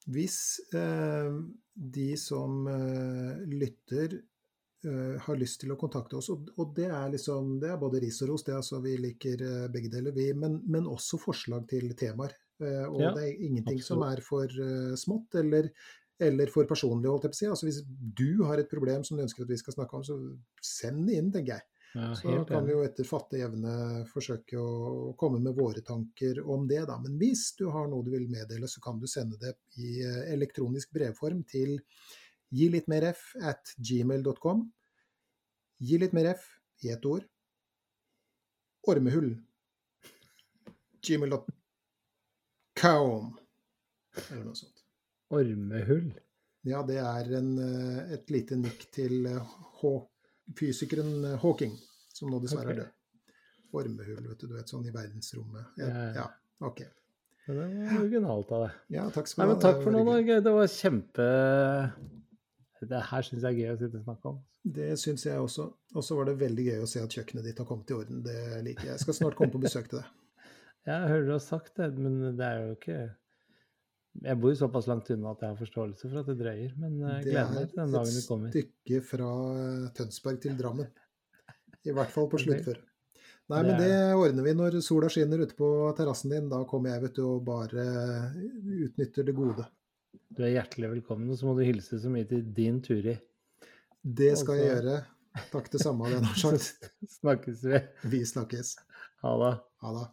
Speaker 2: Hvis eh, de som eh, lytter eh, har lyst til å kontakte oss, og, og, det er liksom det er både ris og ros, det er altså vi liker eh, begge deler, vi, men, men, også forslag til temaer. Eh, og ja, det er ingenting absolutt. som er for eh, smått eller eller for personlig, holdt jeg på å si. Altså hvis du har et problem som du ønsker at vi skal snakke om, så send det inn, tenker jeg. Ja, så kan vi jo etter fatte evne forsøke å komme med våre tanker om det, da. Men hvis du har noe du vil meddele, så kan du sende det i eh, elektronisk brevform til gi litt mer f at gmail.com. Gi litt mer f i ett ord. Ormehull. Gmail.com. Eller noe sånt.
Speaker 1: Ormehull?
Speaker 2: Ja, det er en, eh, et lite nikk til eh, fysikeren eh, Hawking, som nå dessverre okay. er død. Ormehull, vet du, du vet, sånn i verdensrommet. Ja, ja OK.
Speaker 1: Det var originalt av deg.
Speaker 2: Ja, takk skal
Speaker 1: du ha. Takk for nå, Norge. Det var kjempe Det her syns jeg er gøy å sitte og snakke om.
Speaker 2: Det syns jeg også. Og så var det veldig gøy å se at kjøkkenet ditt har kommet i orden. Det liker jeg. Jeg skal snart komme på besøk til deg.
Speaker 1: Jeg hører du har sagt det, men det er jo ikke Jeg bor såpass langt unna at jeg har forståelse for at det drøyer, men jeg gleder meg til den dagen det kommer.
Speaker 2: det er et stykke fra eh, Tønsberg til Drammen. I hvert fall på
Speaker 1: Ok.
Speaker 2: sluttfør. Nei, men det ordner vi når sola skinner ute på terrassen din. Da kommer jeg vet du, og bare utnytter det gode.
Speaker 1: Du er hjertelig velkommen, og så må du hilse så mye til din Turi.
Speaker 2: Det skal jeg
Speaker 1: Altså-
Speaker 2: gjøre. Takk det samme, Lennart. jeg
Speaker 1: snakkes vi.
Speaker 2: Vi snakkes.
Speaker 1: Ha det.
Speaker 2: Ha det.